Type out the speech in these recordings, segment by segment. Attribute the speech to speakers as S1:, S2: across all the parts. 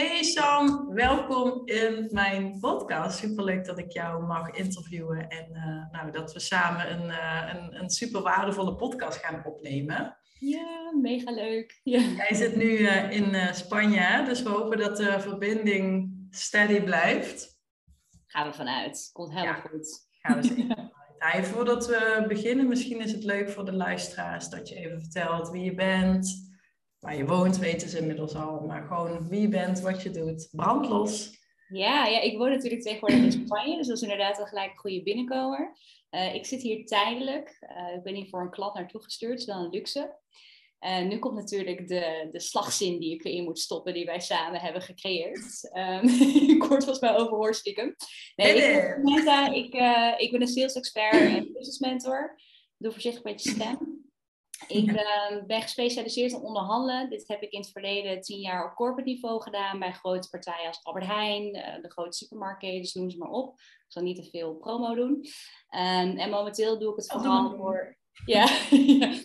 S1: Hey Sam, welkom in mijn podcast. Superleuk dat ik jou mag interviewen en uh, nou, dat we samen een, uh, een, een super waardevolle podcast gaan opnemen.
S2: Ja, mega leuk. Ja.
S1: Jij zit nu uh, in Spanje, dus we hopen dat de verbinding steady blijft.
S2: Gaan we vanuit. Komt helemaal ja, goed.
S1: Gaan we zeker ja, voordat we beginnen, misschien is het leuk voor de luisteraars dat je even vertelt wie je bent. Waar je woont, weten ze inmiddels al. Maar gewoon wie je bent, wat je doet. Brandlos.
S2: Ja, ja, ik woon natuurlijk tegenwoordig in Spanje. Dus dat is inderdaad wel gelijk een goede binnenkomer. Uh, ik zit hier tijdelijk. Uh, ik ben hier voor een klant naartoe gestuurd. Is wel een luxe. Uh, nu komt natuurlijk de, de slagzin die ik erin moet stoppen, die wij samen hebben gecreëerd. Um, ik word volgens mij overhoor stiekem. Nee, ik, ben, ik, ik ben een sales expert en business mentor. Doe voorzichtig een beetje stem. Ik uh, ben gespecialiseerd in onderhandelen. Dit heb ik in het verleden tien jaar op corporate niveau gedaan bij grote partijen als Albert Heijn, uh, de grote supermarkten, noem ze maar op. Ik zal niet te veel promo doen. Um, en momenteel doe ik het vooral voor. Ja,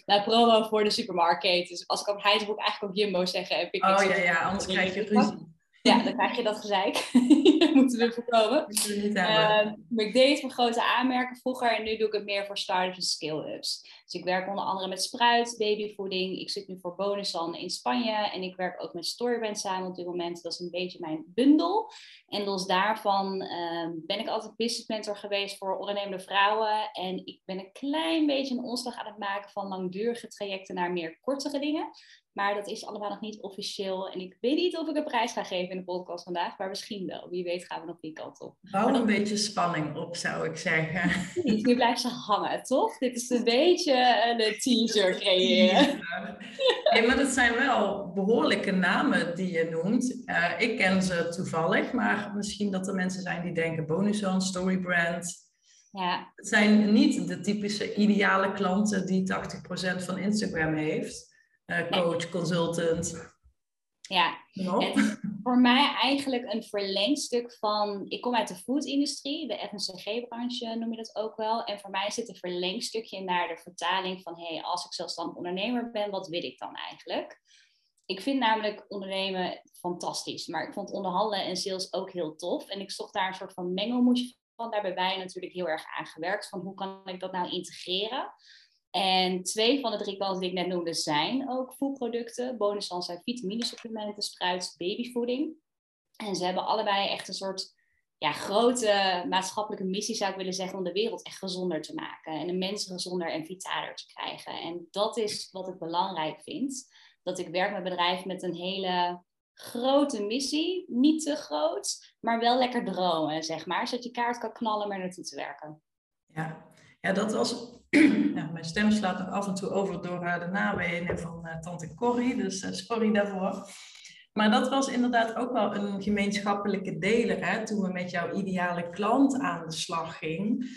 S2: nou, promo voor de supermarkt. Dus als ik op Heijn moet ik eigenlijk ook Jumbo zeggen. Heb ik
S1: oh ja, ja, anders krijg je ruzie.
S2: Ja, dan krijg je dat gezeik. Moeten we voorkomen. Uh, ik deed het voor grote aanmerken vroeger en nu doe ik het meer voor startups en scale-ups. Dus ik werk onder andere met Spruit, babyvoeding. Ik zit nu voor Bonusan in Spanje en ik werk ook met Storybrand samen op dit moment. Dat is een beetje mijn bundel. En los daarvan uh, ben ik altijd business mentor geweest voor ondernemende vrouwen. En ik ben een klein beetje een omslag aan het maken van langdurige trajecten naar meer kortere dingen. Maar dat is allemaal nog niet officieel. En ik weet niet of ik een prijs ga geven in de podcast vandaag, maar misschien wel. Wie weet gaan we nog die kant op.
S1: Bouw een beetje spanning op, zou ik zeggen.
S2: Nu blijft ze hangen, toch? Dit is een beetje de teaser creëren.
S1: Maar dat zijn wel behoorlijke namen die je noemt. Uh, ik ken ze toevallig, maar misschien dat er mensen zijn die denken Bonuson, Storybrand.
S2: Ja.
S1: Het zijn niet de typische ideale klanten die 80% van Instagram heeft. Uh, coach, consultant.
S2: Ja, het voor mij eigenlijk een verlengstuk van. Ik kom uit de foodindustrie, de FMCG-branche noem je dat ook wel. En voor mij zit een verlengstukje naar de vertaling van: hé, hey, als ik zelfstandig ondernemer ben, wat wil ik dan eigenlijk? Ik vind namelijk ondernemen fantastisch, maar ik vond onderhandelen en sales ook heel tof. En ik zocht daar een soort van mengelmoesje van. Daar hebben wij natuurlijk heel erg aan gewerkt. Van hoe kan ik dat nou integreren? En twee van de drie kanten die ik net noemde zijn ook voedproducten. Bonusan zijn vitaminesupplementen, spruit, babyvoeding. En ze hebben allebei echt een soort ja, grote maatschappelijke missie, zou ik willen zeggen, om de wereld echt gezonder te maken. En de mensen gezonder en vitaler te krijgen. En dat is wat ik belangrijk vind. Dat ik werk met bedrijven met een hele grote missie. Niet te groot, maar wel lekker dromen, zeg maar. Zodat je kaart kan knallen om er naartoe te werken.
S1: Ja, ja dat was mijn stem slaat nog af en toe over door uh, de namen van uh, tante Corrie, dus uh, sorry daarvoor. Maar dat was inderdaad ook wel een gemeenschappelijke deler hè, toen we met jouw ideale klant aan de slag gingen.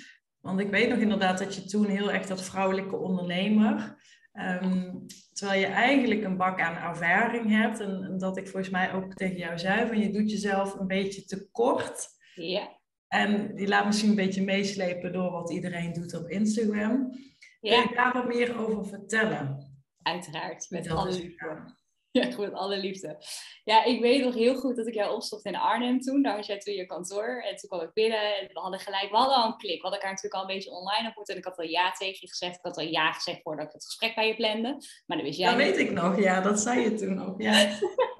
S1: Want ik weet nog inderdaad dat je toen heel echt dat vrouwelijke ondernemer, um, terwijl je eigenlijk een bak aan ervaring hebt en, en, dat ik volgens mij ook tegen jou zei van je doet jezelf een beetje tekort.
S2: Ja.
S1: En die laat misschien een beetje meeslepen door wat iedereen doet op Instagram. Ja. Kun je daar wat meer over vertellen?
S2: Uiteraard, met alle liefde. Ja, met alle liefde. Ja, ik weet nog heel goed dat ik jou opzocht in Arnhem toen. Daar was jij toen je kantoor. En toen kwam ik binnen en we hadden gelijk, we hadden al een klik. We hadden elkaar natuurlijk al een beetje online ontmoet. En ik had al ja tegen je gezegd. Ik had al ja gezegd voordat ik het gesprek bij je plande. Maar dat wist jij
S1: Dat weet ik nog, ja. Dat zei je toen ook, ja.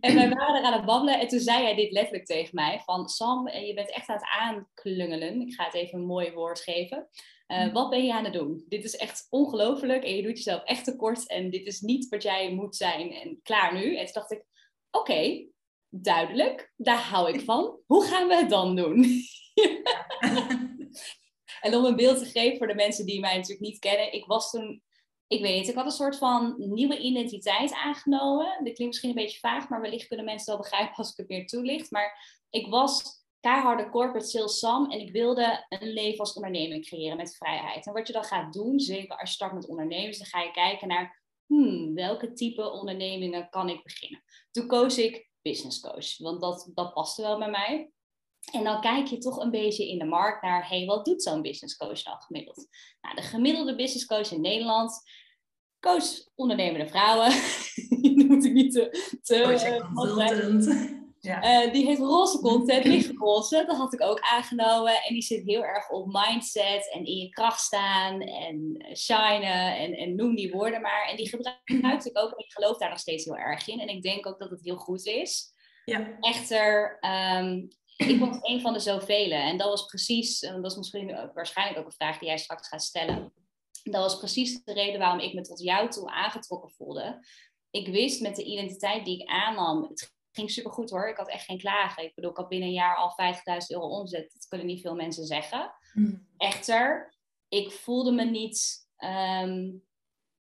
S2: En wij waren er aan het babbelen en toen zei hij dit letterlijk tegen mij: van Sam, eh, je bent echt aan het aanklungelen. Ik ga het even een mooi woord geven. Uh, wat ben je aan het doen? Dit is echt ongelooflijk en je doet jezelf echt tekort en dit is niet wat jij moet zijn en klaar nu. En toen dacht ik: oké, duidelijk, daar hou ik van. Hoe gaan we het dan doen? en om een beeld te geven voor de mensen die mij natuurlijk niet kennen, ik was toen ik weet ik had een soort van nieuwe identiteit aangenomen. Dit klinkt misschien een beetje vaag, maar wellicht kunnen mensen wel begrijpen als ik het meer toelicht. Maar ik was keiharde corporate sales Sam en ik wilde een leven als onderneming creëren met vrijheid. En wat je dan gaat doen, zeker als je start met ondernemers, dan ga je kijken naar hmm, welke type ondernemingen kan ik beginnen. Toen koos ik business coach, want dat, dat paste wel bij mij. En dan kijk je toch een beetje in de markt naar, hey, wat doet zo'n business coach dan gemiddeld? Nou, de gemiddelde business coach in Nederland, coach ondernemende vrouwen, moet ik niet te... te ja. Uh, die heeft roze content, lichtroze. Dat had ik ook aangenomen. En die zit heel erg op mindset en in je kracht staan en shinen en, en noem die woorden maar. En die gebruik ik ook en ik geloof daar nog steeds heel erg in. En ik denk ook dat het heel goed is. Ja. Echter, um, ik was een van de zoveel. En dat was precies, en dat is misschien waarschijnlijk ook een vraag die jij straks gaat stellen. Dat was precies de reden waarom ik me tot jou toe aangetrokken voelde. Ik wist met de identiteit die ik aannam, het ging supergoed hoor. Ik had echt geen klagen. Ik bedoel, ik had binnen een jaar al 50.000 euro omzet. Dat kunnen niet veel mensen zeggen. Hmm. Echter, ik voelde me niet ehm,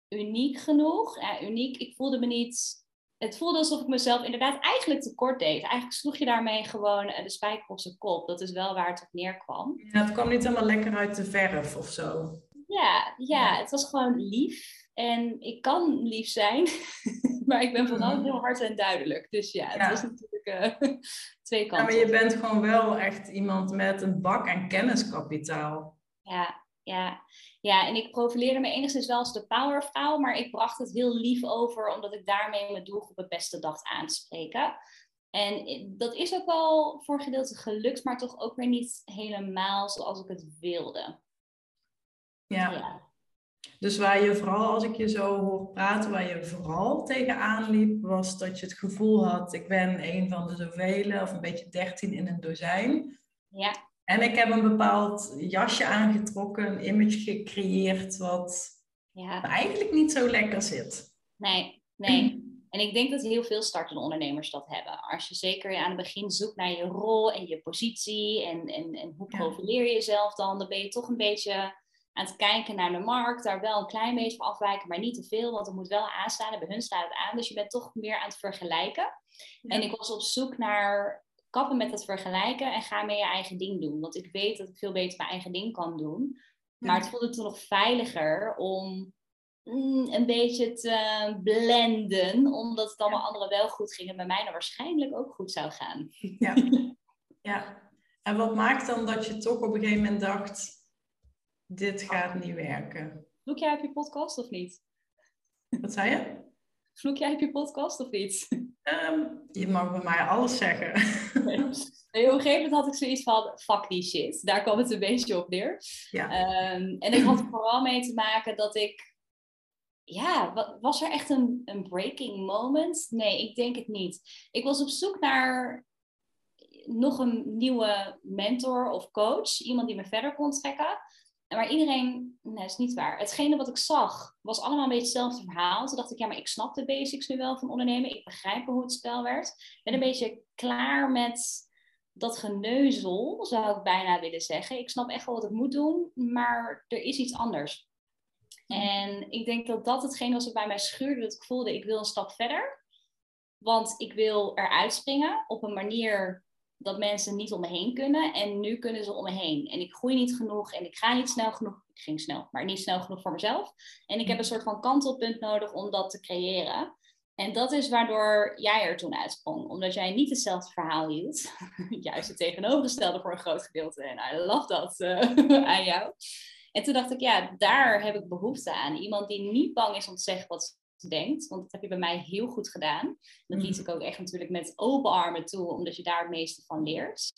S2: uniek genoeg. Ja, uniek, ik voelde me niet... Het voelde alsof ik mezelf inderdaad eigenlijk tekort deed. Eigenlijk sloeg je daarmee gewoon eh, de spijker op zijn kop. Dat is wel waar het op neerkwam.
S1: Ja, het kwam niet helemaal lekker uit de verf of zo.
S2: Ja, ja, het was gewoon lief. En ik kan lief zijn, maar ik ben vooral mm. heel hard en duidelijk. Dus ja, het is natuurlijk uh, twee kanten.
S1: Ja, maar je bent gewoon wel echt iemand met een bak en kenniskapitaal.
S2: Ja, ja. ja, en ik profileerde me enigszins wel als de powervrouw, maar ik bracht het heel lief over, omdat ik daarmee mijn doelgroep het beste dacht aan te spreken. En dat is ook wel voor gedeelte gelukt, maar toch ook weer niet helemaal zoals ik het wilde.
S1: ja. ja. Dus waar je vooral, als ik je zo hoor praten, waar je vooral tegenaan liep, was dat je het gevoel had, ik ben een van de zoveel, of een beetje dertien in een dozijn.
S2: Ja.
S1: En ik heb een bepaald jasje aangetrokken, een image gecreëerd, wat ja. eigenlijk niet zo lekker zit.
S2: Nee, nee. En ik denk dat heel veel startende ondernemers dat hebben. Als je zeker aan het begin zoekt naar je rol en je positie en, en, en hoe profileer je jezelf dan, dan ben je toch een beetje aan het kijken naar de markt, daar wel een klein beetje van afwijken, maar niet te veel, want het moet wel aanstaan. bij hun staat het aan, dus je bent toch meer aan het vergelijken. En ik was op zoek naar kappen met het vergelijken en ga mee je eigen ding doen. Want ik weet dat ik veel beter mijn eigen ding kan doen. Maar het voelde toen nog veiliger om mm, een beetje te blenden, omdat het allemaal anderen wel goed ging en bij mij dan waarschijnlijk ook goed zou gaan.
S1: Ja. ja. En wat maakt dan dat je toch op een gegeven moment dacht, dit gaat niet werken.
S2: Vloek jij op je podcast of niet?
S1: Wat zei je?
S2: Vloek jij op je podcast of niet?
S1: Ehm, je mag bij mij alles zeggen.
S2: Nee. op een gegeven moment had ik zoiets van, fuck die shit. Daar kwam het een beetje op neer. Ja. Ehm, en ik had er vooral mee te maken dat ik... Ja, was er echt een, een breaking moment? Nee, ik denk het niet. Ik was op zoek naar nog een nieuwe mentor of coach. Iemand die me verder kon trekken. Maar iedereen, nee, dat is niet waar. Hetgene wat ik zag, was allemaal een beetje hetzelfde verhaal. Toen dacht ik, ja, maar ik snap de basics nu wel van ondernemen. Ik begrijp hoe het spel werkt. Ik ben een beetje klaar met dat geneuzel, zou ik bijna willen zeggen. Ik snap echt wel wat ik moet doen, maar er is iets anders. En ik denk dat dat hetgeen was wat bij mij schuurde. Dat ik voelde, ik wil een stap verder. Want ik wil eruit springen op een manier dat mensen niet om me heen kunnen. En nu kunnen ze om me heen. En ik groei niet genoeg en ik ga niet snel genoeg. Ik ging snel, maar niet snel genoeg voor mezelf. En ik heb een soort van kantelpunt nodig om dat te creëren. En dat is waardoor jij er toen uitsprong. Omdat jij niet hetzelfde verhaal hield. Juist het tegenovergestelde voor een groot gedeelte. En I love dat uh, aan jou. En toen dacht ik, ja, daar heb ik behoefte aan. Iemand die niet bang is om te zeggen wat denkt. Want dat heb je bij mij heel goed gedaan. Dat liet mhm. ik ook echt natuurlijk met open armen toe, omdat je daar het meeste van leert.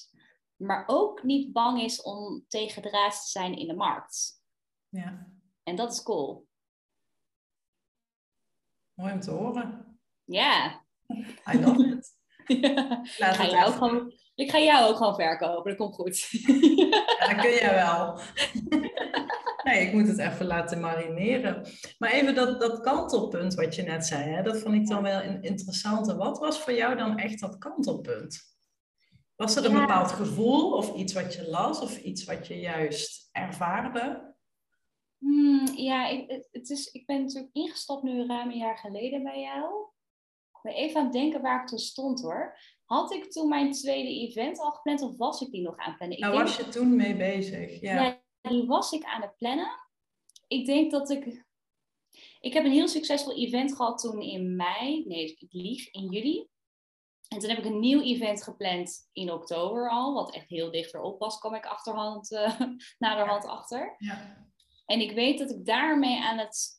S2: Maar ook niet bang is om tegen de raad te zijn in de markt.
S1: Ja.
S2: En dat is cool.
S1: Mooi om te horen.
S2: Ja.
S1: I love it.
S2: ik, ga jou gewoon, ik ga jou ook gewoon verkopen, dat komt goed.
S1: ja, dat kun jij wel. Nee, ik moet het even laten marineren. Maar even dat, dat kantelpunt wat je net zei, hè, dat vond ik dan wel een interessante. Wat was voor jou dan echt dat kantelpunt? Was er een bepaald gevoel of iets wat je las of iets wat je juist ervaarde?
S2: Hmm, ja, ik, het is, ik ben natuurlijk ingestapt nu ruim een jaar geleden bij jou. Ik ben even aan het denken waar ik toen stond hoor. Had ik toen mijn tweede event al gepland of was ik die nog aan het plannen?
S1: Daar was je toen mee bezig, ja. ja
S2: die was ik aan het plannen. Ik denk dat ik. Ik heb een heel succesvol event gehad toen in mei. Nee, ik lieg, in juli. En toen heb ik een nieuw event gepland in oktober al, wat echt heel dichterop was, kwam ik achterhand, uh, naderhand achter. Ja. En ik weet dat ik daarmee aan het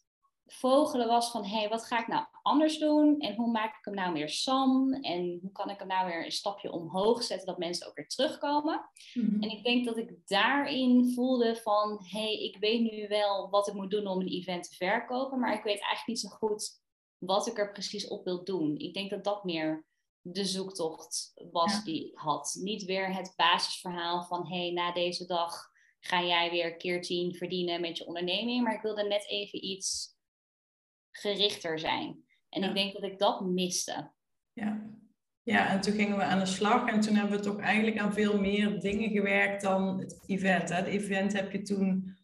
S2: vogelen was van, hé, hey, wat ga ik nou anders doen? En hoe maak ik hem nou weer Sam? En hoe kan ik hem nou weer een stapje omhoog zetten, dat mensen ook weer terugkomen? Mhm. En ik denk dat ik daarin voelde van, hé, hey, ik weet nu wel wat ik moet doen om een event te verkopen, maar ik weet eigenlijk niet zo goed wat ik er precies op wil doen. Ik denk dat dat meer de zoektocht was die ik had. Niet weer het basisverhaal van, hé, hey, na deze dag ga jij weer keer tien verdienen met je onderneming, maar ik wilde net even iets gerichter zijn. En ik denk dat ik dat miste.
S1: Ja. ja, en toen gingen we aan de slag en toen hebben we toch eigenlijk aan veel meer dingen gewerkt dan het event. Hè? Het event heb je toen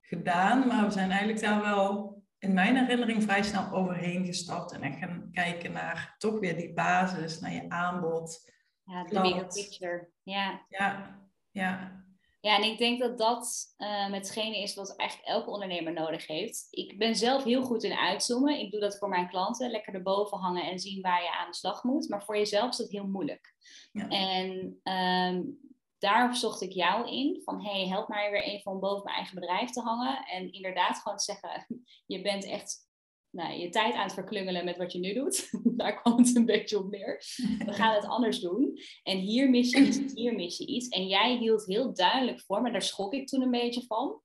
S1: gedaan, maar we zijn eigenlijk daar wel in mijn herinnering vrij snel overheen gestapt en echt gaan kijken naar toch weer die basis, naar je aanbod.
S2: Ja, de bigger picture. Ja.
S1: ja, ja.
S2: Ja, en ik denk dat dat uh, hetgene is wat eigenlijk elke ondernemer nodig heeft. Ik ben zelf heel goed in uitzoomen. Ik doe dat voor mijn klanten. Lekker erboven hangen en zien waar je aan de slag moet. Maar voor jezelf is dat heel moeilijk. Ja. En um, daar zocht ik jou in. Van, hey, help mij weer even om boven mijn eigen bedrijf te hangen. En inderdaad gewoon te zeggen, je bent echt nou, je tijd aan het verklungelen met wat je nu doet. Daar kwam het een beetje op neer. We gaan het anders doen. En hier mis je iets, hier mis je iets. En jij hield heel duidelijk voor, maar daar schrok ik toen een beetje van,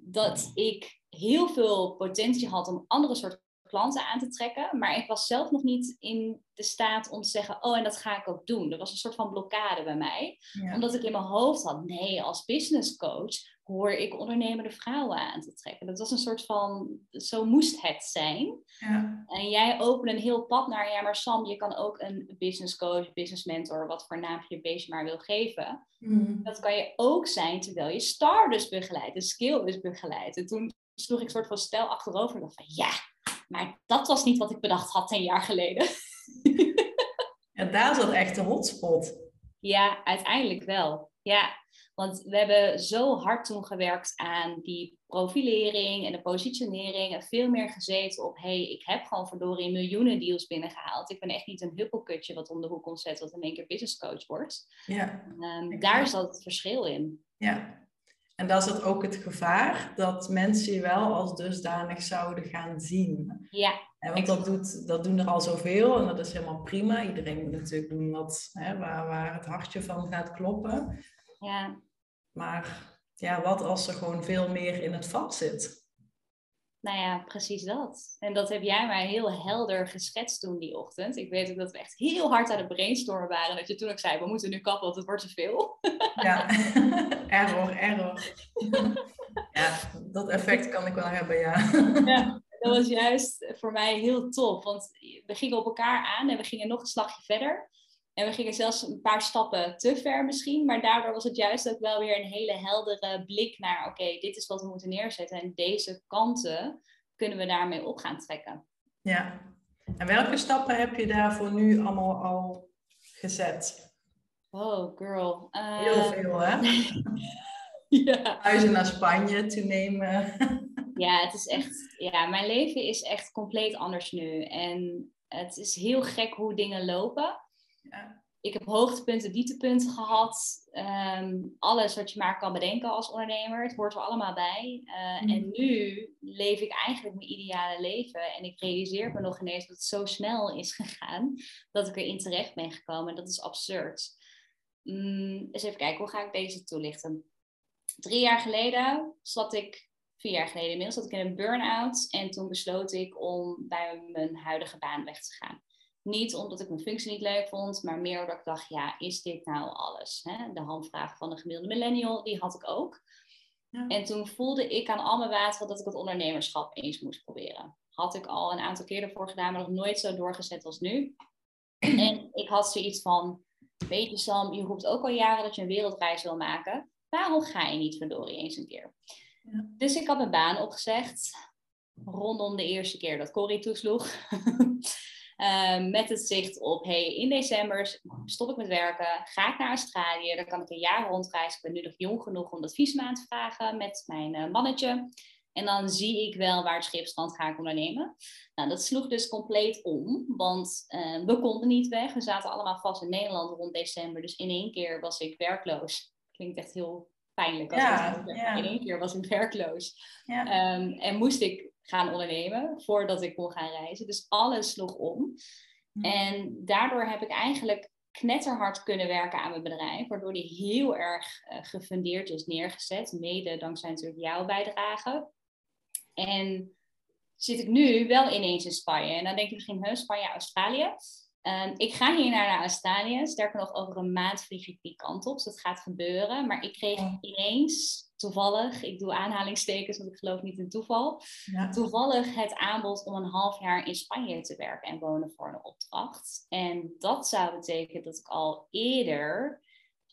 S2: dat ik heel veel potentie had om andere soorten klanten aan te trekken. Maar ik was zelf nog niet in de staat om te zeggen, oh, en dat ga ik ook doen. Er was een soort van blokkade bij mij. Omdat ik in mijn hoofd had, nee, als business coach hoor ik ondernemende vrouwen aan te trekken. Dat was een soort van, zo moest het zijn. Ja. En jij opende een heel pad naar, ja, maar Sam, je kan ook een business coach, business mentor, wat voor naam je beestje maar wil geven. Mm. Dat kan je ook zijn terwijl je starters begeleidt, de skill is begeleidt. En toen sloeg ik een soort van stijl achterover en dacht van, ja, maar dat was niet wat ik bedacht had tien jaar geleden.
S1: En daar zat echt de hotspot.
S2: Ja, uiteindelijk wel. Ja, want we hebben zo hard toen gewerkt aan die profilering en de positionering. En veel meer gezeten op, hey, ik heb gewoon verdorie miljoenen deals binnengehaald. Ik ben echt niet een huppelkutje wat om de hoek komt zetten, wat in één keer business coach wordt. Ja, um, daar zat het verschil in.
S1: Ja, en daar zat ook het gevaar dat mensen je wel als dusdanig zouden gaan zien.
S2: Ja.
S1: want dat, doet, dat doen er al zoveel en dat is helemaal prima. Iedereen moet natuurlijk doen wat, hè, waar, waar het hartje van gaat kloppen.
S2: Ja.
S1: Maar ja, wat als er gewoon veel meer in het vat zit?
S2: Nou ja, precies dat. En dat heb jij mij heel helder geschetst toen die ochtend. Ik weet ook dat we echt heel hard aan het brainstormen waren. Dat je toen ook zei, we moeten nu kappen, want het wordt te veel.
S1: Ja, error, error. Ja, dat effect kan ik wel hebben, ja.
S2: Ja, dat was juist voor mij heel tof. Want we gingen op elkaar aan en we gingen nog een slagje verder. En we gingen zelfs een paar stappen te ver misschien, maar daardoor was het juist ook wel weer een hele heldere blik naar, oké, dit is wat we moeten neerzetten en deze kanten kunnen we daarmee op gaan trekken.
S1: Ja, en welke stappen heb je daarvoor nu allemaal al gezet?
S2: Oh, girl.
S1: Heel ehm, veel, hè? ja. Huizen naar Spanje te nemen.
S2: ja, het is echt, ja, mijn leven is echt compleet anders nu. En het is heel gek hoe dingen lopen. Ja. Ik heb hoogtepunten, dieptepunten gehad. Ehm, alles wat je maar kan bedenken als ondernemer. Het hoort er allemaal bij. Uh, En nu leef ik eigenlijk mijn ideale leven. En ik realiseer me nog ineens dat het zo snel is gegaan. Dat ik erin terecht ben gekomen. Dat is absurd. Um, eens even kijken, hoe ga ik deze toelichten? Drie jaar geleden zat ik vier jaar geleden inmiddels, zat ik in een burn-out. En toen besloot ik om bij mijn huidige baan weg te gaan. Niet omdat ik mijn functie niet leuk vond, maar meer omdat ik dacht, ja, is dit nou alles? Hè? De handvraag van de gemiddelde millennial, die had ik ook. Ja. En toen voelde ik aan al mijn water dat ik het ondernemerschap eens moest proberen. Had ik al een aantal keer ervoor gedaan, maar nog nooit zo doorgezet als nu. En ik had zoiets van, weet je Sam, je roept ook al jaren dat je een wereldreis wil maken. Waarom ga je niet verdorie eens een keer? Ja. Dus ik had mijn baan opgezegd. Rondom de eerste keer dat Corrie toesloeg. Ehm, met het zicht op, hey, in december stop ik met werken, ga ik naar Australië, dan kan ik een jaar rondreizen. Ik ben nu nog jong genoeg om dat visum aan te vragen met mijn uh, mannetje. En dan zie ik wel waar het schipstand ga ik ondernemen. Nou, dat sloeg dus compleet om, want uh, we konden niet weg. We zaten allemaal vast in Nederland rond december. Dus in één keer was ik werkloos. Klinkt echt heel pijnlijk. Als ja, ja. In één keer was ik werkloos. Ja. Ehm, en moest ik gaan ondernemen voordat ik kon gaan reizen. Dus alles sloeg om. Hm. En daardoor heb ik eigenlijk knetterhard kunnen werken aan mijn bedrijf, waardoor die heel erg uh, gefundeerd is neergezet, mede dankzij natuurlijk jouw bijdrage. En zit ik nu wel ineens in Spanje. En dan denk je misschien, heus Spanje, Australië. Um, ik ga hier naar, naar Australië. Sterker nog, over een maand vlieg ik die kant op. Dus dat gaat gebeuren. Maar ik kreeg ineens toevallig, ik doe aanhalingstekens, want ik geloof niet in toeval. Toevallig het aanbod om een half jaar in Spanje te werken en wonen voor een opdracht. En dat zou betekenen dat ik al eerder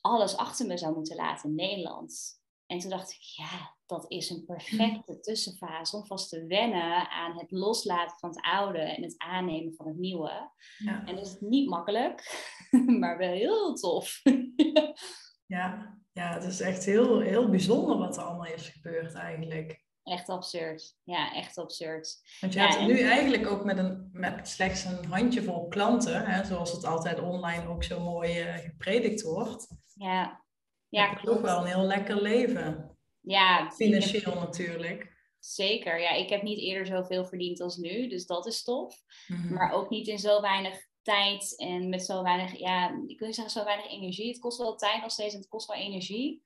S2: alles achter me zou moeten laten in Nederland. En toen dacht ik, ja, dat is een perfecte tussenfase om vast te wennen aan het loslaten van het oude en het aannemen van het nieuwe. Ja. En dat is niet makkelijk, maar wel heel tof.
S1: ja, ja, het is echt heel, heel bijzonder wat er allemaal is gebeurd eigenlijk.
S2: Echt absurd. Ja, echt absurd.
S1: Want je hebt nu eigenlijk ook met, een, met slechts een handjevol klanten, hè, zoals het altijd online ook zo mooi uh, gepredikt wordt.
S2: Ja, ja
S1: klopt. Toch wel een heel lekker leven.
S2: Ja.
S1: Financieel natuurlijk.
S2: Zeker. Ja, ik heb niet eerder zoveel verdiend als nu, dus dat is tof. Mhm. Maar ook niet in zo weinig tijd en met zo weinig, ja, ik wil zeggen zo weinig energie. Het kost wel tijd nog steeds en het kost wel energie.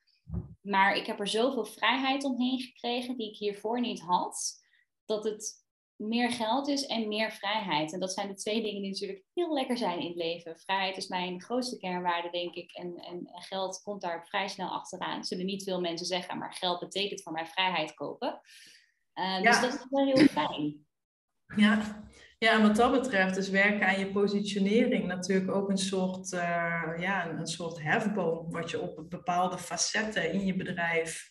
S2: Maar ik heb er zoveel vrijheid omheen gekregen die ik hiervoor niet had, dat het meer geld is en meer vrijheid. En dat zijn de twee dingen die natuurlijk heel lekker zijn in het leven. Vrijheid is mijn grootste kernwaarde, denk ik. En, en, geld komt daar vrij snel achteraan. Zullen niet veel mensen zeggen, maar geld betekent voor mij vrijheid kopen. Uh, Dus dat is wel heel fijn.
S1: Ja. Ja, en wat dat betreft is werken aan je positionering natuurlijk ook een soort, uh, ja, een, soort hefboom. Wat je op bepaalde facetten in je bedrijf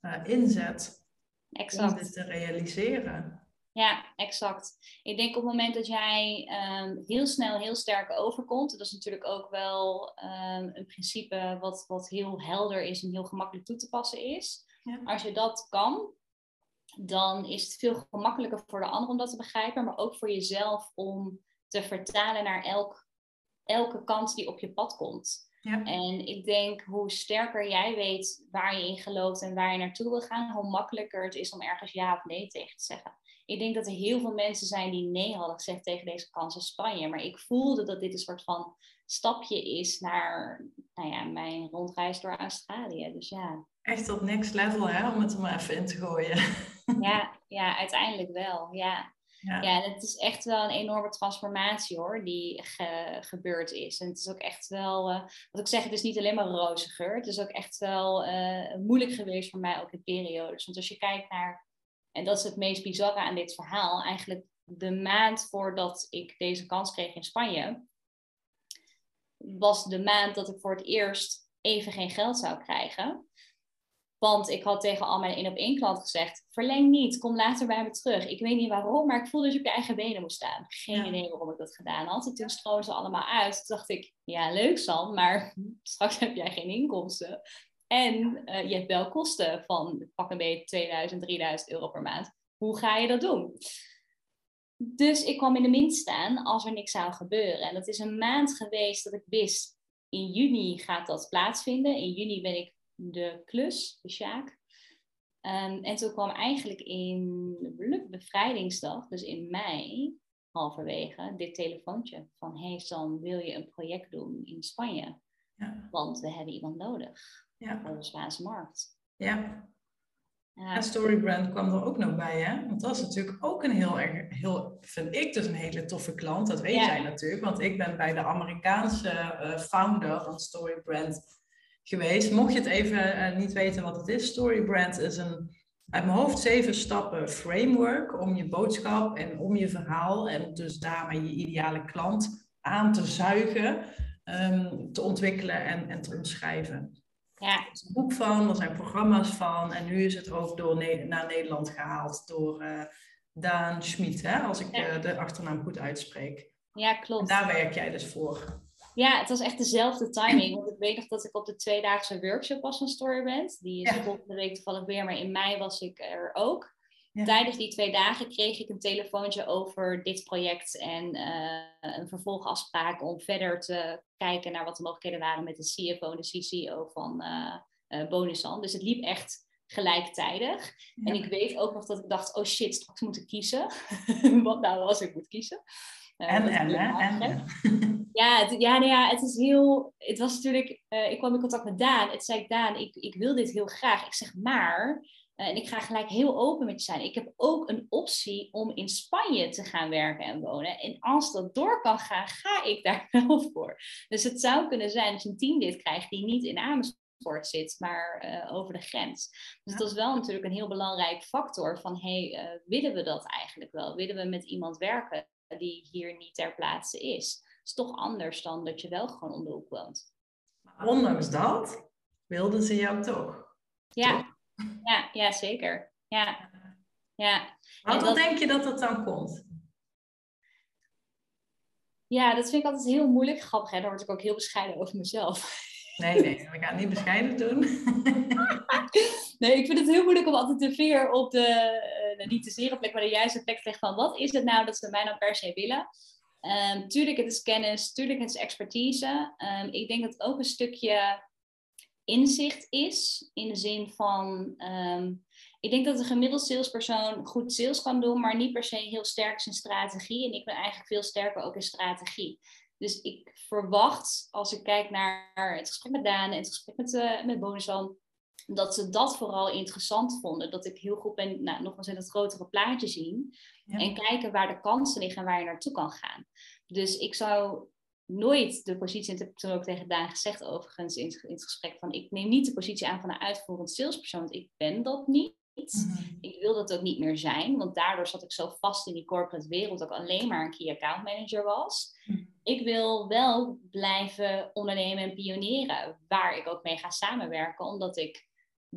S1: uh, inzet. Exact. Om dit te realiseren.
S2: Ja, exact. Ik denk op het moment dat jij um, heel snel heel sterk overkomt, dat is natuurlijk ook wel um, een principe wat, wat heel helder is en heel gemakkelijk toe te passen is. Ja. Als je dat kan, dan is het veel gemakkelijker voor de ander om dat te begrijpen, maar ook voor jezelf om te vertalen naar elk, elke kant die op je pad komt. Ja. En ik denk hoe sterker jij weet waar je in gelooft en waar je naartoe wil gaan, hoe makkelijker het is om ergens ja of nee tegen te zeggen. Ik denk dat er heel veel mensen zijn die nee hadden gezegd tegen deze kans in Spanje. Maar ik voelde dat dit een soort van stapje is naar nou ja, mijn rondreis door Australië. Dus ja.
S1: Echt op next level, hè, om het er maar even in te gooien.
S2: Ja, ja uiteindelijk wel. Ja. Ja. ja, het is echt wel een enorme transformatie hoor, die gebeurd is. En het is ook echt wel, uh, wat ik zeg, het is niet alleen maar roze geur. Het is ook echt wel uh, moeilijk geweest voor mij ook in periodes. Want als je kijkt naar en dat is het meest bizarre aan dit verhaal. Eigenlijk de maand voordat ik deze kans kreeg in Spanje, was de maand dat ik voor het eerst even geen geld zou krijgen. Want ik had tegen al mijn één op één klant gezegd: verleng niet, kom later bij me terug. Ik weet niet waarom, maar ik voelde dat je op je eigen benen moest staan. Geen idee waarom ik dat gedaan had. En toen stroomden ze allemaal uit. Toen dacht ik: ja, leuk Sam, maar straks heb jij geen inkomsten. En uh, je hebt wel kosten van pak een beetje 2000, 3000 euro per maand. Hoe ga je dat doen? Dus ik kwam in de min staan als er niks zou gebeuren. En dat is een maand geweest dat ik wist, in juni gaat dat plaatsvinden. In juni ben ik de klus, de Sjaak. Um, en toen kwam eigenlijk in bevrijdingsdag, dus in mei, halverwege, dit telefoontje van... Hey Sam, wil je een project doen in Spanje? Ja. Want we hebben iemand nodig ja. voor de Spaanse markt.
S1: Ja. Ja. En Storybrand kwam er ook nog bij, hè? Want dat is natuurlijk ook een heel erg, heel, vind ik dus een hele toffe klant. Dat weet jij natuurlijk, want ik ben bij de Amerikaanse uh, founder van Storybrand geweest. Mocht je het even uh, niet weten wat het is, Storybrand is een uit mijn hoofd zeven stappen framework om je boodschap en om je verhaal en dus daarmee je ideale klant aan te zuigen, um, te ontwikkelen en, en te omschrijven.
S2: Ja. Er
S1: is een boek van, er zijn programma's van. En nu is het ook door naar Nederland gehaald door uh, Daan Schmid, hè, als ik uh, de achternaam goed uitspreek.
S2: Ja, klopt. En
S1: daar werk jij dus voor.
S2: Ja, het was echt dezelfde timing. Want ik weet nog dat ik op de tweedaagse workshop was van Storyband. Die is volgende week toevallig weer, maar in mei was ik er ook. Tijdens die twee dagen kreeg ik een telefoontje over dit project en uh, een vervolgafspraak om verder te kijken naar wat de mogelijkheden waren met de CFO en de CCO van uh, uh, Bonusan. Dus het liep echt gelijktijdig. En ik weet ook nog dat ik dacht, oh shit, straks moet ik kiezen. Wat nou als ik moet kiezen.
S1: Uh, en, en, en,
S2: Ja, het, ja, nou ja, het is heel... Het was natuurlijk... Uh, ik kwam in contact met Daan. Het zei ik, Daan, ik, ik wil dit heel graag. Ik zeg, maar... Uh, en ik ga gelijk heel open met je zijn. Ik heb ook een optie om in Spanje te gaan werken en wonen. En als dat door kan gaan, ga ik daar wel voor. Dus het zou kunnen zijn dat je een team dit krijgt die niet in Amersfoort zit, maar uh, over de grens. Dus dat is wel natuurlijk een heel belangrijk factor van, hey, uh, willen we dat eigenlijk wel? Willen we met iemand werken die hier niet ter plaatse is? Is toch anders dan dat je wel gewoon om de hoek woont.
S1: Maar ondanks dat wilden ze jou toch?
S2: Ja, ja, ja zeker. Ja. Ja.
S1: Wat dat... denk je dat dat dan komt?
S2: Ja, dat vind ik altijd heel moeilijk. Grappig, hè? Daar word ik ook heel bescheiden over mezelf.
S1: Nee, nee, we gaan het niet bescheiden doen.
S2: nee, ik vind het heel moeilijk om altijd de veer op de, uh, niet de zere plek, maar de juiste plek te leggen van wat is het nou dat ze mij nou per se willen. Um, tuurlijk, het is kennis, tuurlijk, het is expertise. Um, ik denk dat het ook een stukje inzicht is, in de zin van, um, ik denk dat een gemiddeld salespersoon goed sales kan doen, maar niet per se heel sterk in strategie. En ik ben eigenlijk veel sterker ook in strategie. Dus ik verwacht, als ik kijk naar het gesprek met Daan en het gesprek met, uh, met Bonuswan, dat ze dat vooral interessant vonden. Dat ik heel goed ben, nou, nogmaals in het grotere plaatje zien. En kijken waar de kansen liggen en waar je naartoe kan gaan. Dus ik zou nooit de positie, en dat heb ik toen ook tegen Daan gezegd overigens in, in het gesprek, van ik neem niet de positie aan van een uitvoerend salespersoon, want ik ben dat niet. Mhm. Ik wil dat ook niet meer zijn, want daardoor zat ik zo vast in die corporate wereld dat ik alleen maar een key account manager was. Mhm. Ik wil wel blijven ondernemen en pionieren, waar ik ook mee ga samenwerken, omdat ik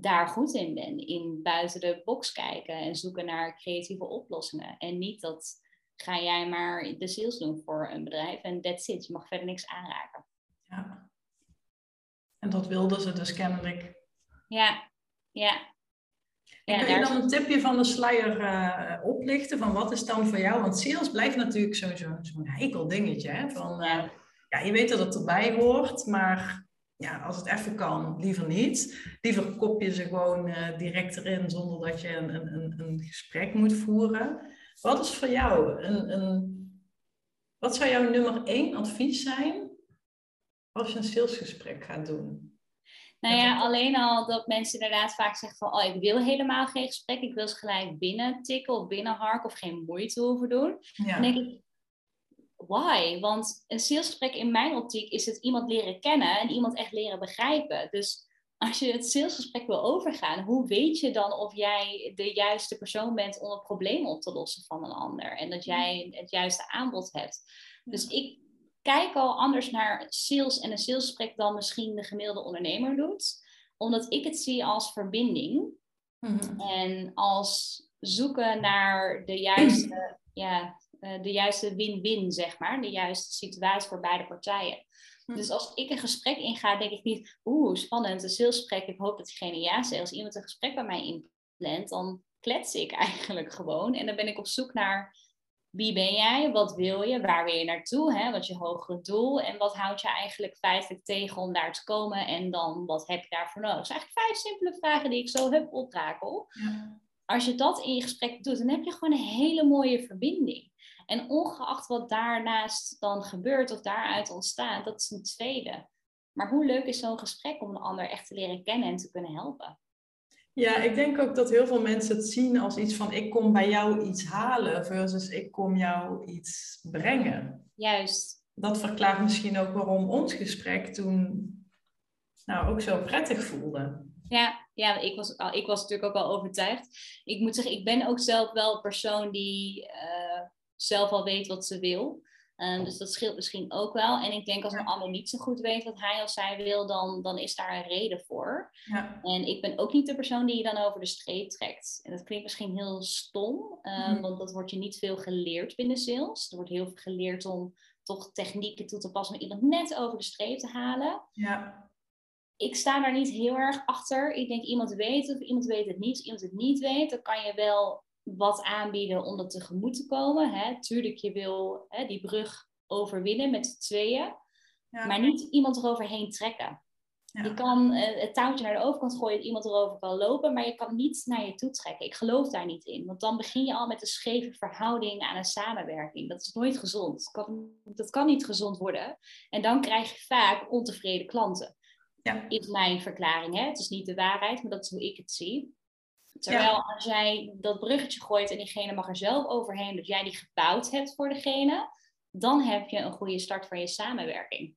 S2: daar goed in ben. In buiten de box kijken en zoeken naar creatieve oplossingen. En niet dat ga jij maar de sales doen voor een bedrijf en that's it. Je mag verder niks aanraken.
S1: Ja. En dat wilden ze dus kennelijk.
S2: Ja, ja.
S1: En kun je dan een tipje van de sluier uh, oplichten? Van wat is dan voor jou? Want sales blijft natuurlijk zo'n zo, zo heikel dingetje. Hè? Van, uh, ja, je weet dat het erbij hoort, maar ja, als het even kan, liever niet. Liever kop je ze gewoon uh, direct erin zonder dat je een, een, een gesprek moet voeren. Wat is voor jou een, een, wat zou jouw nummer één advies zijn als je een salesgesprek gaat doen?
S2: Nou ja, alleen al dat mensen inderdaad vaak zeggen van, oh, ik wil helemaal geen gesprek, ik wil ze gelijk binnen tikken of binnenharken of geen moeite hoeven doen. Dan denk ik, why? Want een salesgesprek in mijn optiek is het iemand leren kennen en iemand echt leren begrijpen. Dus als je het salesgesprek wil overgaan, hoe weet je dan of jij de juiste persoon bent om het probleem op te lossen van een ander en dat jij het juiste aanbod hebt? Dus ik kijk al anders naar sales en een salesgesprek dan misschien de gemiddelde ondernemer doet. Omdat ik het zie als verbinding. Mhm. En als zoeken naar de juiste, ja, de juiste win-win, zeg maar. De juiste situatie voor beide partijen. Mhm. Dus als ik een gesprek inga, denk ik niet, oeh, spannend, een salesgesprek. Ik hoop dat diegene ja zegt. Als iemand een gesprek bij mij inplant, dan klets ik eigenlijk gewoon. En dan ben ik op zoek naar wie ben jij? Wat wil je? Waar wil je naartoe? Hè? Wat is je hogere doel? En wat houdt je eigenlijk feitelijk tegen om daar te komen? En dan, wat heb je daarvoor nodig? Dat zijn eigenlijk vijf simpele vragen die ik zo heb oprakel. Ja. Als je dat in je gesprek doet, dan heb je gewoon een hele mooie verbinding. En ongeacht wat daarnaast dan gebeurt of daaruit ontstaat, dat is een tweede. Maar hoe leuk is zo'n gesprek om de ander echt te leren kennen en te kunnen helpen?
S1: Ja, ik denk ook dat heel veel mensen het zien als iets van ik kom bij jou iets halen versus ik kom jou iets brengen.
S2: Juist.
S1: Dat verklaart misschien ook waarom ons gesprek toen nou ook zo prettig voelde.
S2: Ja, ja ik, was, ik was natuurlijk ook wel overtuigd. Ik moet zeggen, ik ben ook zelf wel een persoon die uh, zelf al weet wat ze wil. Um, dus dat scheelt misschien ook wel. En ik denk als een ander niet zo goed weet wat hij of zij wil, dan, dan is daar een reden voor. Ja. En ik ben ook niet de persoon die je dan over de streep trekt. En dat klinkt misschien heel stom, um, want dat wordt je niet veel geleerd binnen sales. Er wordt heel veel geleerd om toch technieken toe te passen om iemand net over de streep te halen.
S1: Ja.
S2: Ik sta daar niet heel erg achter. Ik denk iemand weet het of iemand weet het niet. Als iemand het niet weet, dan kan je wel wat aanbieden om dat tegemoet te komen. Hè. Tuurlijk, je wil hè, die brug overwinnen met z'n tweeën. Maar niet iemand eroverheen trekken. Je kan uh, het touwtje naar de overkant gooien, dat iemand erover kan lopen, maar je kan niet naar je toe trekken. Ik geloof daar niet in, want dan begin je al met een scheve verhouding aan een samenwerking. Dat is nooit gezond. Dat kan, dat kan niet gezond worden. En dan krijg je vaak ontevreden klanten. Ja. Is mijn verklaring. Hè? Het is niet de waarheid, maar dat is hoe ik het zie. Terwijl als jij dat bruggetje gooit en diegene mag er zelf overheen, dat jij die gebouwd hebt voor degene, dan heb je een goede start van je samenwerking.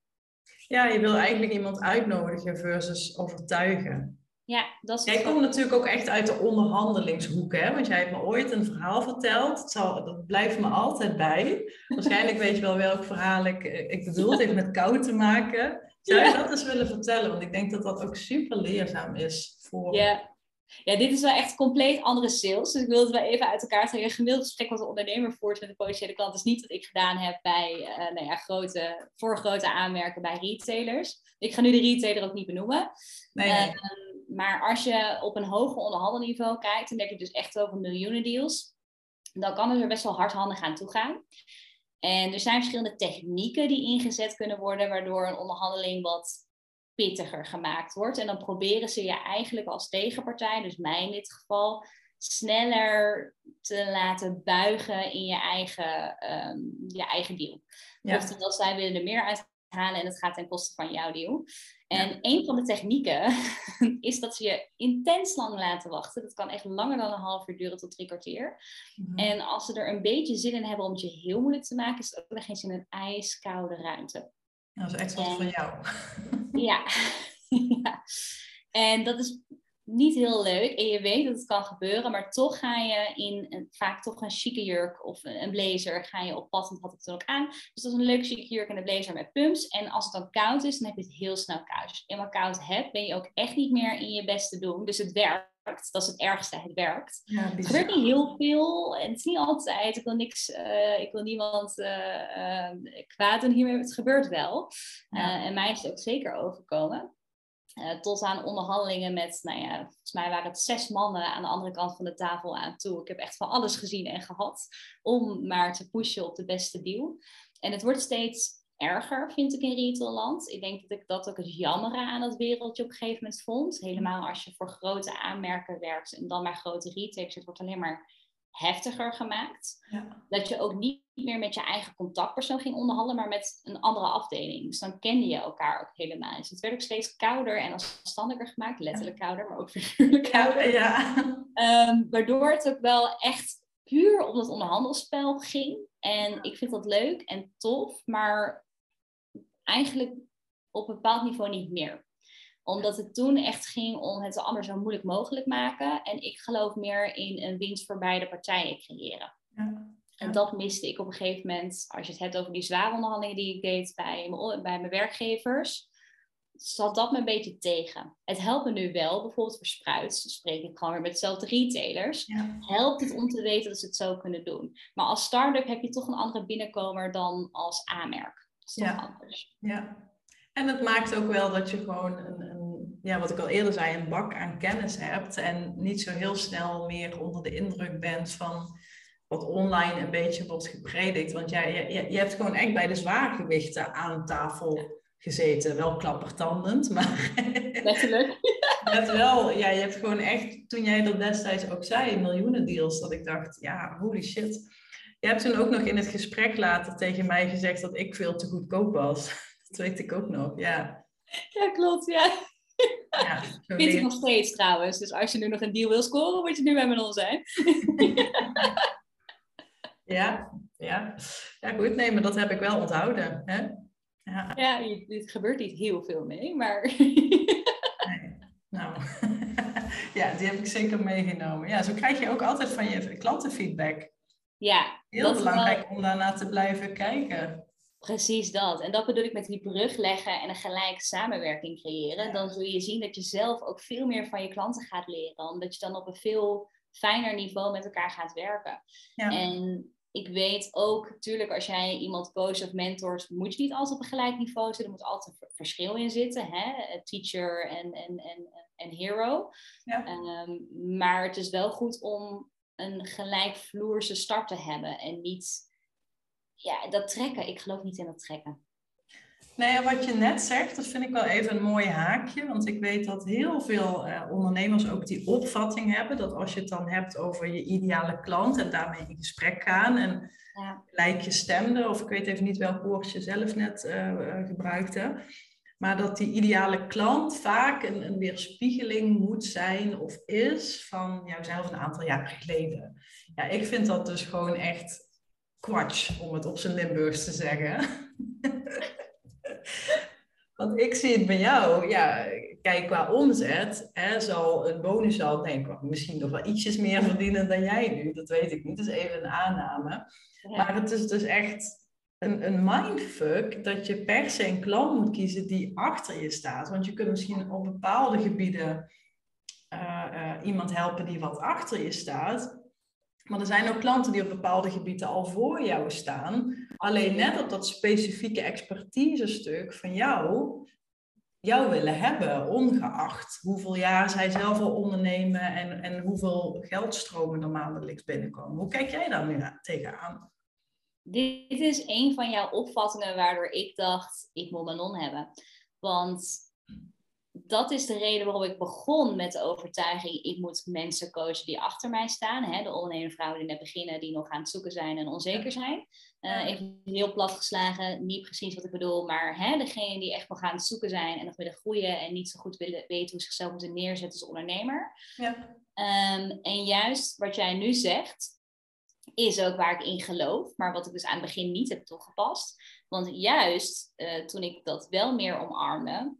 S1: Ja, je wil eigenlijk iemand uitnodigen versus overtuigen.
S2: Ja, dat is
S1: Jij komt natuurlijk ook echt uit de onderhandelingshoek, hè? Want jij hebt me ooit een verhaal verteld. Het zal, dat blijft me altijd bij. Waarschijnlijk weet je wel welk verhaal ik, ik bedoel. Het heeft met koud te maken. Zou je dat eens willen vertellen? Want ik denk dat dat ook super leerzaam is voor...
S2: Ja. Ja, dit is wel echt compleet andere sales. Dus ik wil het wel even uit elkaar trekken. Een gemiddeld gesprek wat een ondernemer voert met een potentiële klant is niet wat ik gedaan heb bij uh, nou ja, grote, voor grote aanmerken bij retailers. Ik ga nu de retailer ook niet benoemen. Nee, ehm, maar als je op een hoger onderhandelniveau kijkt, dan denk je dus echt over miljoenen deals. Dan kan het er best wel hardhandig aan toe gaan. En er zijn verschillende technieken die ingezet kunnen worden, waardoor een onderhandeling wat pittiger gemaakt wordt. En dan proberen ze je eigenlijk als tegenpartij, dus mij in dit geval, sneller te laten buigen in je eigen, um, je eigen deal. Ja. Oftewel, zij willen er meer uit halen en het gaat ten koste van jouw deal. En een van de technieken is dat ze je intens lang laten wachten. Dat kan echt langer dan een half uur duren tot drie kwartier. Mhm. En als ze er een beetje zin in hebben om het je heel moeilijk te maken, is het ook nog eens in een ijskoude ruimte.
S1: Dat is echt wat van jou.
S2: Ja. ja. En dat is niet heel leuk. En je weet dat het kan gebeuren, maar toch ga je in een, vaak toch een chique jurk of een blazer ga je op pad. Dat had ik toen ook aan. Dus dat is een leuke chique jurk en een blazer met pumps. En als het dan koud is, dan heb je het heel snel koud. Als je het eenmaal koud hebt, ben je ook echt niet meer in je beste doen. Dus het werkt. Dat is het ergste, het werkt. Ja, het gebeurt niet heel veel en het is niet altijd. Ik wil niks, uh, ik wil niemand uh, uh, kwaad doen hiermee. Het gebeurt wel. en mij is het ook zeker overkomen. Uh, tot aan onderhandelingen met, nou ja, volgens mij waren het zes mannen aan de andere kant van de tafel aan toe. Ik heb echt van alles gezien en gehad om maar te pushen op de beste deal. En het wordt steeds erger, vind ik, in retailland. Ik denk dat ik dat ook het jammere aan dat wereldje op een gegeven moment vond. Helemaal als je voor grote aanmerken werkt en dan maar grote retailers, het wordt alleen maar heftiger gemaakt. Ja. Dat je ook niet meer met je eigen contactpersoon ging onderhandelen, maar met een andere afdeling. Dus dan kende je elkaar ook helemaal. Dus het werd ook steeds kouder en afstandiger gemaakt. Letterlijk kouder, maar ook figuurlijk kouder. Ja, um, waardoor het ook wel echt puur om het onderhandelspel ging. En ik vind dat leuk en tof, maar eigenlijk op een bepaald niveau niet meer omdat het toen echt ging om het allemaal zo moeilijk mogelijk maken. En ik geloof meer in een winst voor beide partijen creëren. Ja. En dat miste ik op een gegeven moment, als je het hebt over die zware onderhandelingen die ik deed bij, bij mijn werkgevers, zat dat me een beetje tegen. Het helpt me nu wel, bijvoorbeeld voor Spruits, dan spreek ik gewoon weer met dezelfde retailers. Ja. Helpt het om te weten dat ze het zo kunnen doen. Maar als start-up heb je toch een andere binnenkomer dan als aanmerk.
S1: Ja. ja. En het maakt ook wel dat je gewoon een, een, ja, wat ik al eerder zei, een bak aan kennis hebt. En niet zo heel snel meer onder de indruk bent van wat online een beetje wordt gepredikt. Want ja, je, je, je hebt gewoon echt bij de zwaargewichten aan tafel gezeten. Wel klappertandend, maar...
S2: Letterlijk.
S1: Net wel, ja, je hebt gewoon echt, toen jij dat destijds ook zei, miljoenen deals, dat ik dacht, ja, holy shit. Je hebt toen ook nog in het gesprek later tegen mij gezegd dat ik veel te goedkoop was. Dat weet ik ook nog, ja.
S2: Ja, klopt, ja. Ja Vind ik nog steeds trouwens. Dus als je nu nog een deal wil scoren, moet je nu bij me zijn.
S1: ja, ja. Ja, goed. Nee, maar dat heb ik wel onthouden. Hè?
S2: Ja, ja het gebeurt niet heel veel mee, maar... nee.
S1: Nou, ja, die heb ik zeker meegenomen. Ja, zo krijg je ook altijd van je klantenfeedback.
S2: Ja.
S1: Heel belangrijk om daarna te blijven kijken.
S2: Precies dat. En dat bedoel ik met die brug leggen en een gelijke samenwerking creëren. Dan zul je zien dat je zelf ook veel meer van je klanten gaat leren. Omdat je dan op een veel fijner niveau met elkaar gaat werken. Ja. En ik weet ook, natuurlijk, als jij iemand coacht of mentort, moet je niet altijd op een gelijk niveau zitten. Er moet altijd een verschil in zitten. Hè? Teacher en, en, en, en hero. Ja. Ehm, maar het is wel goed om een gelijkvloerse start te hebben. En niet ja, dat trekken, ik geloof niet in dat trekken.
S1: Nee, wat je net zegt, dat vind ik wel even een mooi haakje. Want ik weet dat heel veel eh, ondernemers ook die opvatting hebben. Dat als je het dan hebt over je ideale klant en daarmee in gesprek gaan. En ja. gelijk stemde, of ik weet even niet welk woord je zelf net uh, gebruikte. Maar dat die ideale klant vaak een, een weerspiegeling moet zijn of is van jouzelf een aantal jaar geleden. Ja, ik vind dat dus gewoon echt kwatsch, om het op zijn Limburgs te zeggen. Want ik zie het bij jou, ja, kijk qua omzet, hè, zal een bonus al, denk ik, misschien nog wel ietsjes meer verdienen dan jij nu. Dat weet ik niet, dat is even een aanname. Maar het is dus echt een, een mindfuck dat je per se een klant moet kiezen die achter je staat. Want je kunt misschien op bepaalde gebieden uh, uh, iemand helpen die wat achter je staat. Maar er zijn ook klanten die op bepaalde gebieden al voor jou staan. Alleen net op dat specifieke expertise stuk van jou, jou willen hebben, ongeacht hoeveel jaar zij zelf al ondernemen en, en hoeveel geldstromen er maandelijks binnenkomen. Hoe kijk jij daar nu tegenaan?
S2: Dit is een van jouw opvattingen waardoor ik dacht, ik moet een non hebben. Want dat is de reden waarom ik begon met de overtuiging, ik moet mensen coachen die achter mij staan. Hè? De ondernemende vrouwen die net beginnen, die nog aan het zoeken zijn en onzeker zijn. Uh, even heel plat geslagen, niet precies wat ik bedoel, maar hè, degene die echt nog aan het zoeken zijn en nog willen groeien en niet zo goed willen weten hoe ze zichzelf moeten neerzetten als ondernemer. Ja. Um, en juist wat jij nu zegt, is ook waar ik in geloof, maar wat ik dus aan het begin niet heb toegepast. Want juist uh, toen ik dat wel meer omarmde,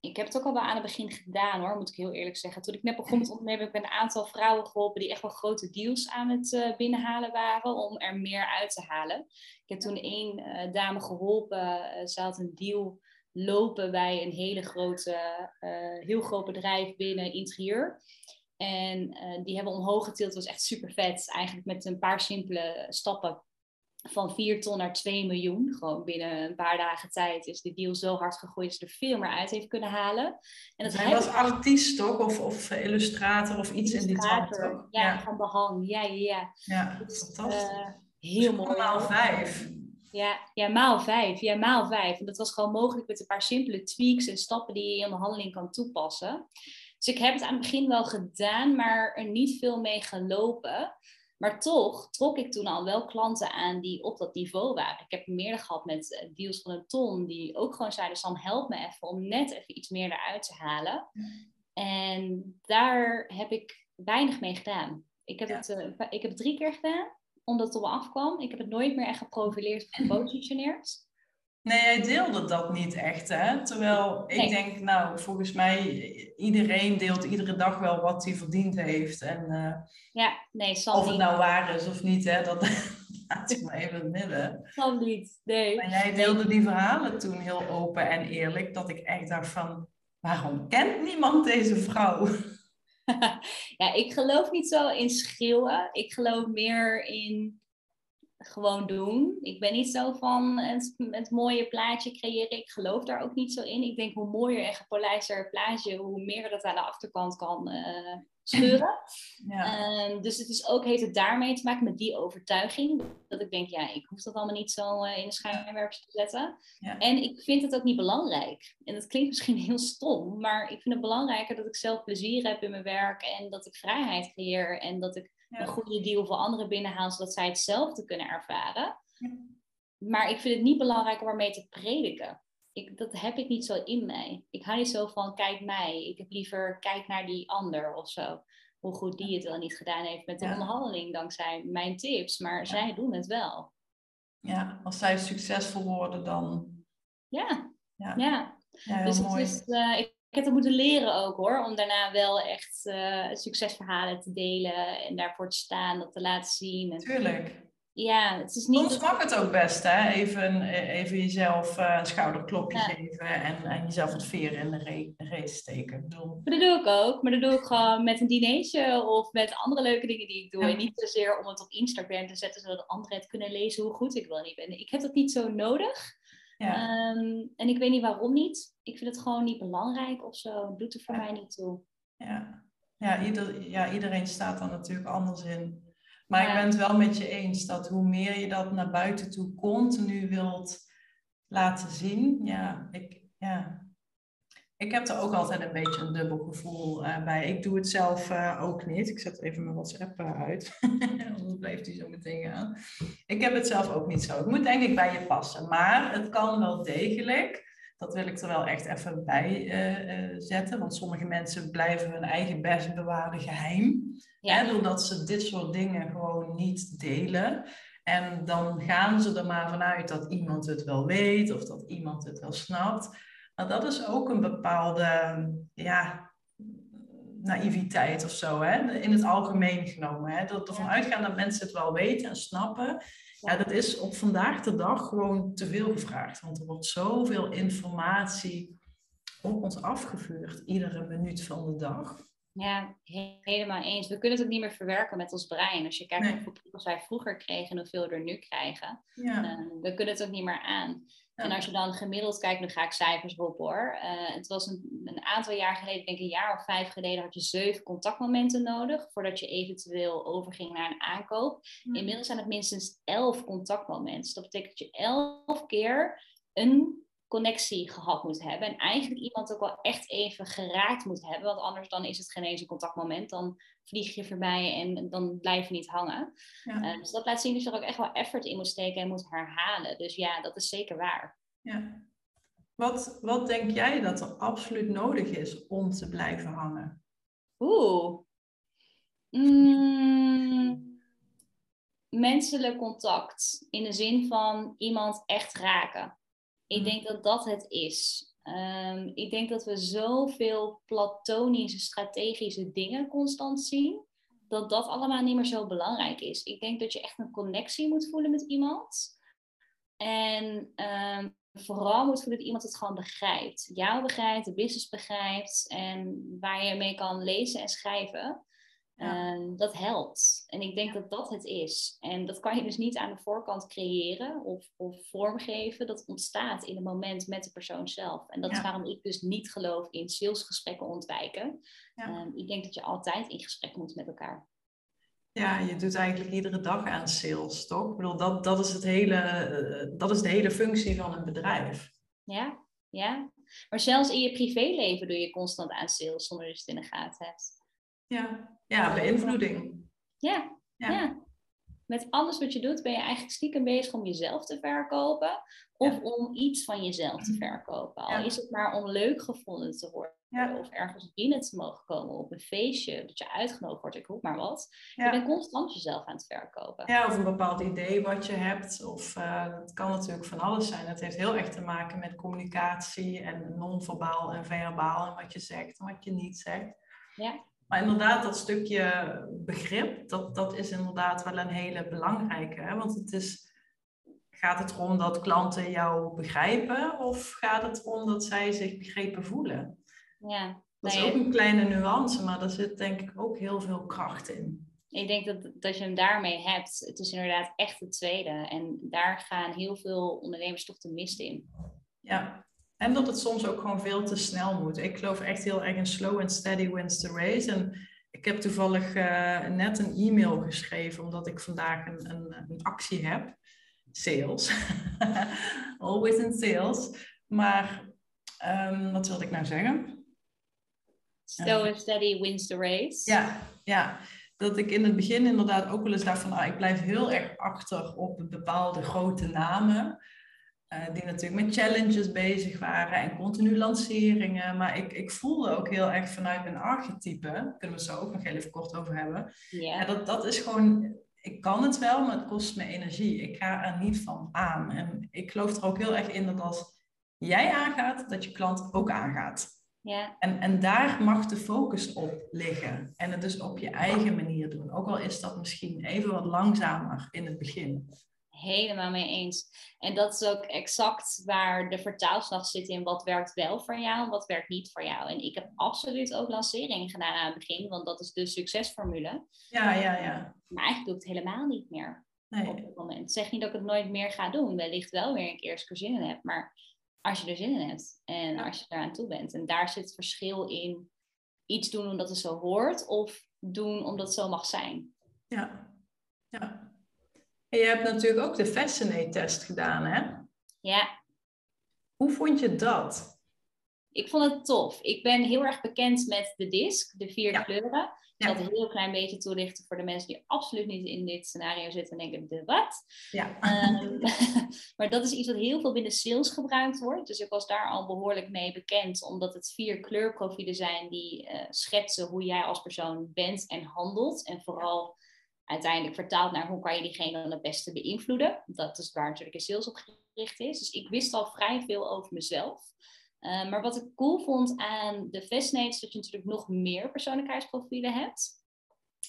S2: ik heb het ook al wel aan het begin gedaan hoor, moet ik heel eerlijk zeggen. Toen ik net begon met ondernemen, heb ik een aantal vrouwen geholpen die echt wel grote deals aan het uh, binnenhalen waren om er meer uit te halen. Ik heb toen één uh, dame geholpen, uh, ze had een deal lopen bij een hele grote, heel groot bedrijf binnen interieur. En die hebben omhoog getild, dat was echt super vet. Eigenlijk met een paar simpele stappen van 4 ton naar 2 miljoen. Gewoon binnen een paar dagen tijd is de deal zo hard gegroeid dat ze er veel meer uit heeft kunnen halen.
S1: En dat Hij was artiest toch? Of, of illustrator of iets in die trant
S2: Ja, ja, van behang. Ja, ja, ja.
S1: Ja, dus, fantastisch. Uh,
S2: heel dus mooi.
S1: Maal vijf.
S2: Ja, ja, maal vijf. Ja, maal vijf. En dat was gewoon mogelijk met een paar simpele tweaks en stappen die je in de handeling kan toepassen. Dus ik heb het aan het begin wel gedaan, maar er niet veel mee gelopen. Maar toch trok ik toen al wel klanten aan die op dat niveau waren. Ik heb meerdere gehad met eh, deals van een ton, die ook gewoon zeiden: Sam, help me even om net even iets meer eruit te halen. En daar heb ik weinig mee gedaan. Ik heb, het, uh, ik heb het drie keer gedaan, omdat het op me afkwam. Ik heb het nooit meer echt geprofileerd of gepositioneerd.
S1: Nee, jij deelde dat niet echt, hè? Terwijl ik denk, nou, volgens mij, iedereen deelt iedere dag wel wat hij verdiend heeft. En, uh,
S2: ja, nee, zal
S1: Of het nou waar is of niet, hè? Dat laat ik maar even in het midden.
S2: Zal niet, nee.
S1: Maar jij deelde die verhalen toen heel open en eerlijk, dat ik echt dacht van, waarom kent niemand deze vrouw?
S2: ja, ik geloof niet zo in schreeuwen. Ik geloof meer in gewoon doen. Ik ben niet zo van het, het, mooie plaatje creëren. Ik geloof daar ook niet zo in. Ik denk hoe mooier en gepolijster plaatje, hoe meer dat aan de achterkant kan uh, scheuren. Ja. Ehm, dus het is ook, heeft het daarmee te maken met die overtuiging. Dat ik denk, ja, ik hoef dat allemaal niet zo uh, in de schijnwerpers te zetten. Ja. En ik vind het ook niet belangrijk. En dat klinkt misschien heel stom, maar ik vind het belangrijker dat ik zelf plezier heb in mijn werk en dat ik vrijheid creëer en dat ik een goede deal voor anderen binnenhaal, zodat zij hetzelfde kunnen ervaren. Maar ik vind het niet belangrijk om ermee te prediken. Ik, dat heb ik niet zo in mij. Ik hou niet zo van kijk mij. Ik heb liever kijk naar die ander of zo. Hoe goed die het wel niet gedaan heeft met de onderhandeling dankzij mijn tips. Maar zij doen het wel.
S1: Ja, als zij succesvol worden dan.
S2: Ja, ja. ja. dus het is, uh, ik ik heb het moeten leren ook hoor, om daarna wel echt uh, succesverhalen te delen en daarvoor te staan, dat te laten zien. En,
S1: Tuurlijk.
S2: Ja, het is niet.
S1: Soms mag het ook best, hè? Even, even jezelf uh, een schouderklopje geven en, en jezelf wat veren in de race steken.
S2: Bedoel... Dat doe ik ook, maar dat doe ik gewoon met een dinertje of met andere leuke dingen die ik doe. En niet zozeer om het op Instagram te zetten, zodat anderen het kunnen lezen hoe goed ik wel niet ben. Ik heb dat niet zo nodig. Ja. Ehm, en ik weet niet waarom niet. Ik vind het gewoon niet belangrijk of zo. Het doet er voor mij niet toe.
S1: Ja, ja, ieder, ja iedereen staat er natuurlijk anders in. Maar ik ben het wel met je eens dat hoe meer je dat naar buiten toe continu wilt laten zien. Ja, ik, ja. Ik heb er ook altijd een beetje een dubbel gevoel uh, bij. Ik doe het zelf uh, ook niet. Ik zet even mijn WhatsApp uh, uit. Anders blijft hij zo meteen gaan. Ik heb het zelf ook niet zo. Het moet denk ik bij je passen. Maar het kan wel degelijk. Dat wil ik er wel echt even bij zetten. Want sommige mensen blijven hun eigen best bewaarde geheim. Ja. Hè, doordat ze dit soort dingen gewoon niet delen. En dan gaan ze er maar vanuit dat iemand het wel weet of dat iemand het wel snapt. Maar dat is ook een bepaalde ja, naïviteit of zo, hè? in het algemeen genomen. Hè? Dat ervan uitgaan dat mensen het wel weten en snappen. Ja, dat is op vandaag de dag gewoon te veel gevraagd. Want er wordt zoveel informatie op ons afgevuurd, iedere minuut van de dag.
S2: Ja, helemaal eens. We kunnen het ook niet meer verwerken met ons brein. Als je kijkt nee. hoeveel prikkels wij vroeger kregen en hoeveel we er nu krijgen, ja. uh, we kunnen het ook niet meer aan. En als je dan gemiddeld kijkt, nu ga ik cijfers op hoor. Uh, het was een, een, aantal jaar geleden, ik denk een jaar of vijf geleden, had je zeven contactmomenten nodig voordat je eventueel overging naar een aankoop. Inmiddels zijn het minstens elf contactmomenten. Dat betekent dat je elf keer een connectie gehad moet hebben. En eigenlijk iemand ook wel echt even geraakt moet hebben. Want anders dan is het geen eens een contactmoment. Dan vlieg je voorbij en dan blijf je niet hangen. Ja. Uh, dus dat laat zien dat je er ook echt wel effort in moet steken en moet herhalen. Dus ja, dat is zeker waar.
S1: Ja. Wat, wat denk jij dat er absoluut nodig is om te blijven hangen?
S2: Oeh. Mm, menselijk contact. In de zin van iemand echt raken. Ik denk dat dat het is. Um, ik denk dat we zoveel platonische, strategische dingen constant zien, dat dat allemaal niet meer zo belangrijk is. Ik denk dat je echt een connectie moet voelen met iemand. En um, vooral moet voelen dat iemand het gewoon begrijpt. Jou begrijpt, de business begrijpt en waar je mee kan lezen en schrijven. Ehm, dat helpt. En ik denk dat dat het is. En dat kan je dus niet aan de voorkant creëren of, of vormgeven. Dat ontstaat in het moment met de persoon zelf. En dat is waarom ik dus niet geloof in salesgesprekken ontwijken. Um, ik denk dat je altijd in gesprek moet met elkaar.
S1: Ja, je doet eigenlijk iedere dag aan sales, toch? Ik bedoel, dat, dat, is, het hele, eh, dat is de hele functie van een bedrijf.
S2: Ja, ja. Maar zelfs in je privéleven doe je constant aan sales zonder dat je het in de gaten hebt.
S1: Ja, ja beïnvloeding.
S2: Ja, ja, Met alles wat je doet ben je eigenlijk stiekem bezig om jezelf te verkopen. Of om iets van jezelf te verkopen. Al is het maar om leuk gevonden te worden. Of ergens binnen te mogen komen op een feestje. Dat je uitgenodigd wordt, ik roep maar wat. Je bent constant jezelf aan het verkopen.
S1: Ja, of een bepaald idee wat je hebt. Of uh, het kan natuurlijk van alles zijn. Het heeft heel erg te maken met communicatie en non-verbaal en verbaal. En wat je zegt en wat je niet zegt.
S2: Ja.
S1: Maar inderdaad, dat stukje begrip, dat, dat is inderdaad wel een hele belangrijke. Hè? Want het is, gaat het erom dat klanten jou begrijpen of gaat het erom dat zij zich begrepen voelen?
S2: Ja.
S1: Dat is ook een kleine nuance, maar daar zit denk ik ook heel veel kracht in.
S2: Ik denk dat, dat je hem daarmee hebt. Het is inderdaad echt het tweede. En daar gaan heel veel ondernemers toch de mist in.
S1: Ja, en dat het soms ook gewoon veel te snel moet. Ik geloof echt heel erg in slow and steady wins the race. En ik heb toevallig uh, net een e-mail geschreven, omdat ik vandaag een, een, een actie heb. Sales. Always in sales. Maar um, wat wilde ik nou zeggen?
S2: Slow and steady wins the race.
S1: Ja, ja. Dat ik in het begin inderdaad ook wel eens dacht van, ah, ik blijf heel erg achter op bepaalde grote namen. Uh, die natuurlijk met challenges bezig waren en continu lanceringen. Maar ik, ik voelde ook heel erg vanuit mijn archetype, kunnen we het zo ook nog even kort over hebben. Dat, dat is gewoon, ik kan het wel, maar het kost me energie. Ik ga er niet van aan. En ik geloof er ook heel erg in dat als jij aangaat, dat je klant ook aangaat.
S2: Ja.
S1: En, en daar mag de focus op liggen. En het dus op je eigen manier doen. Ook al is dat misschien even wat langzamer in het begin
S2: helemaal mee eens. En dat is ook exact waar de vertaalslag zit in wat werkt wel voor jou en wat werkt niet voor jou. En ik heb absoluut ook lanceringen gedaan aan het begin, want dat is de succesformule.
S1: Ja, ja, ja.
S2: Maar eigenlijk doe ik het helemaal niet meer nee. op dit moment. Zeg niet dat ik het nooit meer ga doen. Wellicht wel weer een keer als ik er zin in heb. Maar als je er zin in hebt en als je eraan toe bent. En daar zit het verschil in iets doen omdat het zo hoort of doen omdat het zo mag zijn.
S1: Ja, ja. En je hebt natuurlijk ook de Fascinate-test gedaan, hè?
S2: Ja.
S1: Hoe vond je dat?
S2: Ik vond het tof. Ik ben heel erg bekend met de disc, de vier kleuren. Ik zal het een heel klein beetje toelichten voor de mensen die absoluut niet in dit scenario zitten en denken, de wat? Ja. Ehm, maar dat is iets wat heel veel binnen sales gebruikt wordt. Dus ik was daar al behoorlijk mee bekend, omdat het vier kleurprofielen zijn die uh, schetsen hoe jij als persoon bent en handelt. En vooral uiteindelijk vertaald naar hoe kan je diegene dan het beste beïnvloeden. Dat is waar natuurlijk in sales op gericht is. Dus ik wist al vrij veel over mezelf. Uh, maar wat ik cool vond aan de Fascinate is dat je natuurlijk nog meer persoonlijkheidsprofielen hebt.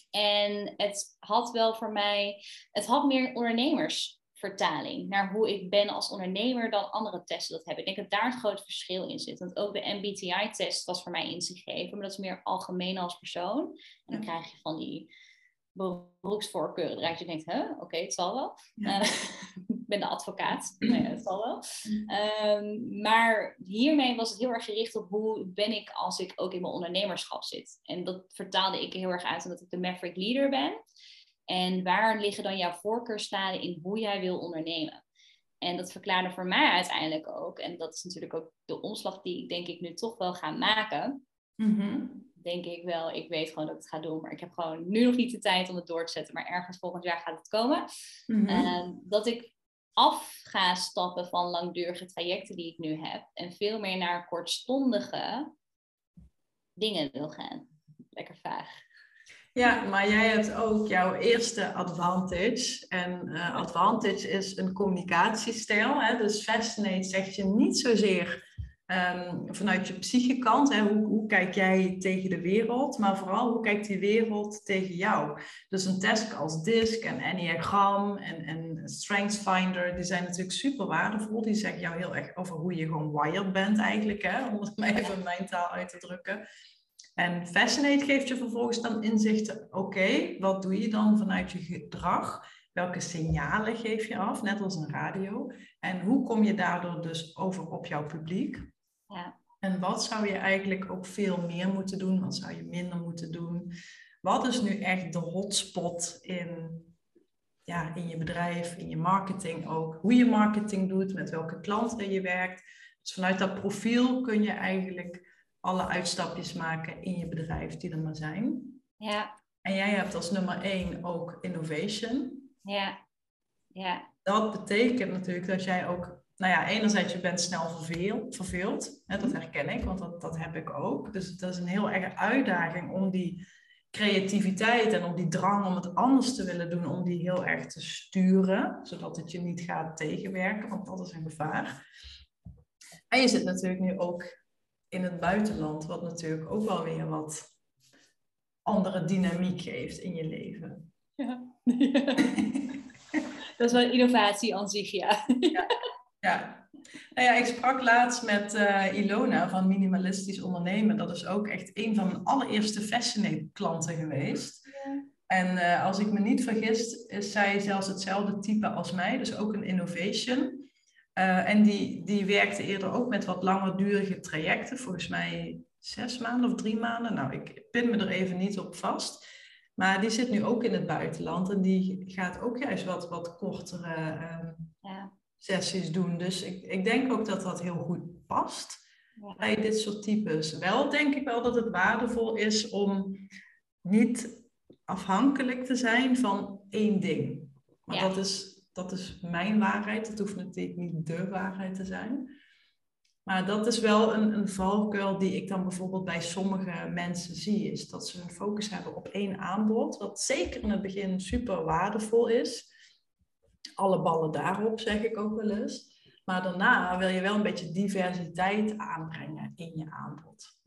S2: En het had wel voor mij, het had meer ondernemersvertaling naar hoe ik ben als ondernemer dan andere testen dat hebben. Ik denk dat daar een groot verschil in zit. Want ook de MBTI-test was voor mij ingegeven, maar dat is meer algemeen als persoon. En dan krijg je van die beroepsvoorkeuren eruit. Je denkt, huh, oké, het zal wel. Ja. Uh, ik ben de advocaat, nee, het zal wel. Um, maar hiermee was het heel erg gericht op hoe ben ik als ik ook in mijn ondernemerschap zit. En dat vertaalde ik heel erg uit omdat ik de Maverick Leader ben. En waar liggen dan jouw voorkeursladen in hoe jij wil ondernemen? En dat verklaarde voor mij uiteindelijk ook, en dat is natuurlijk ook de omslag die ik denk ik nu toch wel ga maken. Mm denk ik wel, ik weet gewoon dat ik het ga doen, maar ik heb gewoon nu nog niet de tijd om het door te zetten, maar ergens volgend jaar gaat het komen. Mm dat ik af ga stappen van langdurige trajecten die ik nu heb en veel meer naar kortstondige dingen wil gaan. Lekker vaag.
S1: Ja, maar jij hebt ook jouw eerste advantage. En uh, advantage is een communicatiestijl. Hè? Dus fascinate zegt je niet zozeer Um, vanuit je psychekant, hè, hoe, hoe, kijk jij tegen de wereld, maar vooral hoe kijkt die wereld tegen jou? Dus een test als DISC en Enneagram en, en StrengthsFinder, die zijn natuurlijk super waardevol. Die zeggen jou heel erg over hoe je gewoon wired bent eigenlijk, hè, om het even mijn taal uit te drukken. En Fascinate geeft je vervolgens dan inzichten, oké, wat doe je dan vanuit je gedrag? Welke signalen geef je af, net als een radio? En hoe kom je daardoor dus over op jouw publiek? Ja. En wat zou je eigenlijk ook veel meer moeten doen? Wat zou je minder moeten doen? Wat is nu echt de hotspot in, ja, in je bedrijf, in je marketing ook? Hoe je marketing doet, met welke klanten je werkt. Dus vanuit dat profiel kun je eigenlijk alle uitstapjes maken in je bedrijf die er maar zijn. Ja. En jij hebt als nummer één ook innovation.
S2: Ja. Ja.
S1: Dat betekent natuurlijk dat jij ook nou ja, enerzijds je bent snel verveeld, verveeld hè, dat herken ik, want dat, dat heb ik ook. Dus dat is een heel erg uitdaging om die creativiteit en om die drang om het anders te willen doen, om die heel erg te sturen, zodat het je niet gaat tegenwerken, want dat is een gevaar. En je zit natuurlijk nu ook in het buitenland, wat natuurlijk ook wel weer wat andere dynamiek geeft in je leven. Ja.
S2: dat is wel innovatie aan zich, ja. ja.
S1: Ja. Nou ja, ik sprak laatst met uh, Ilona van Minimalistisch Ondernemen. Dat is ook echt een van mijn allereerste Fascinate klanten geweest. Ja. En uh, als ik me niet vergis, is zij zelfs hetzelfde type als mij, dus ook een innovation. Uh, en die, die werkte eerder ook met wat langer durige trajecten, volgens mij zes maanden of drie maanden. Nou, ik pin me er even niet op vast. Maar die zit nu ook in het buitenland en die gaat ook juist wat, wat kortere ehm, ja sessies doen. Dus ik, ik denk ook dat dat heel goed past bij dit soort types. Wel denk ik wel dat het waardevol is om niet afhankelijk te zijn van één ding. Maar dat, is, dat is mijn waarheid. Het hoeft natuurlijk niet de waarheid te zijn. Maar dat is wel een, een valkuil die ik dan bijvoorbeeld bij sommige mensen zie. Is dat ze een focus hebben op één aanbod. Wat zeker in het begin super waardevol is alle ballen daarop, zeg ik ook wel eens. Maar daarna wil je wel een beetje diversiteit aanbrengen in je aanbod.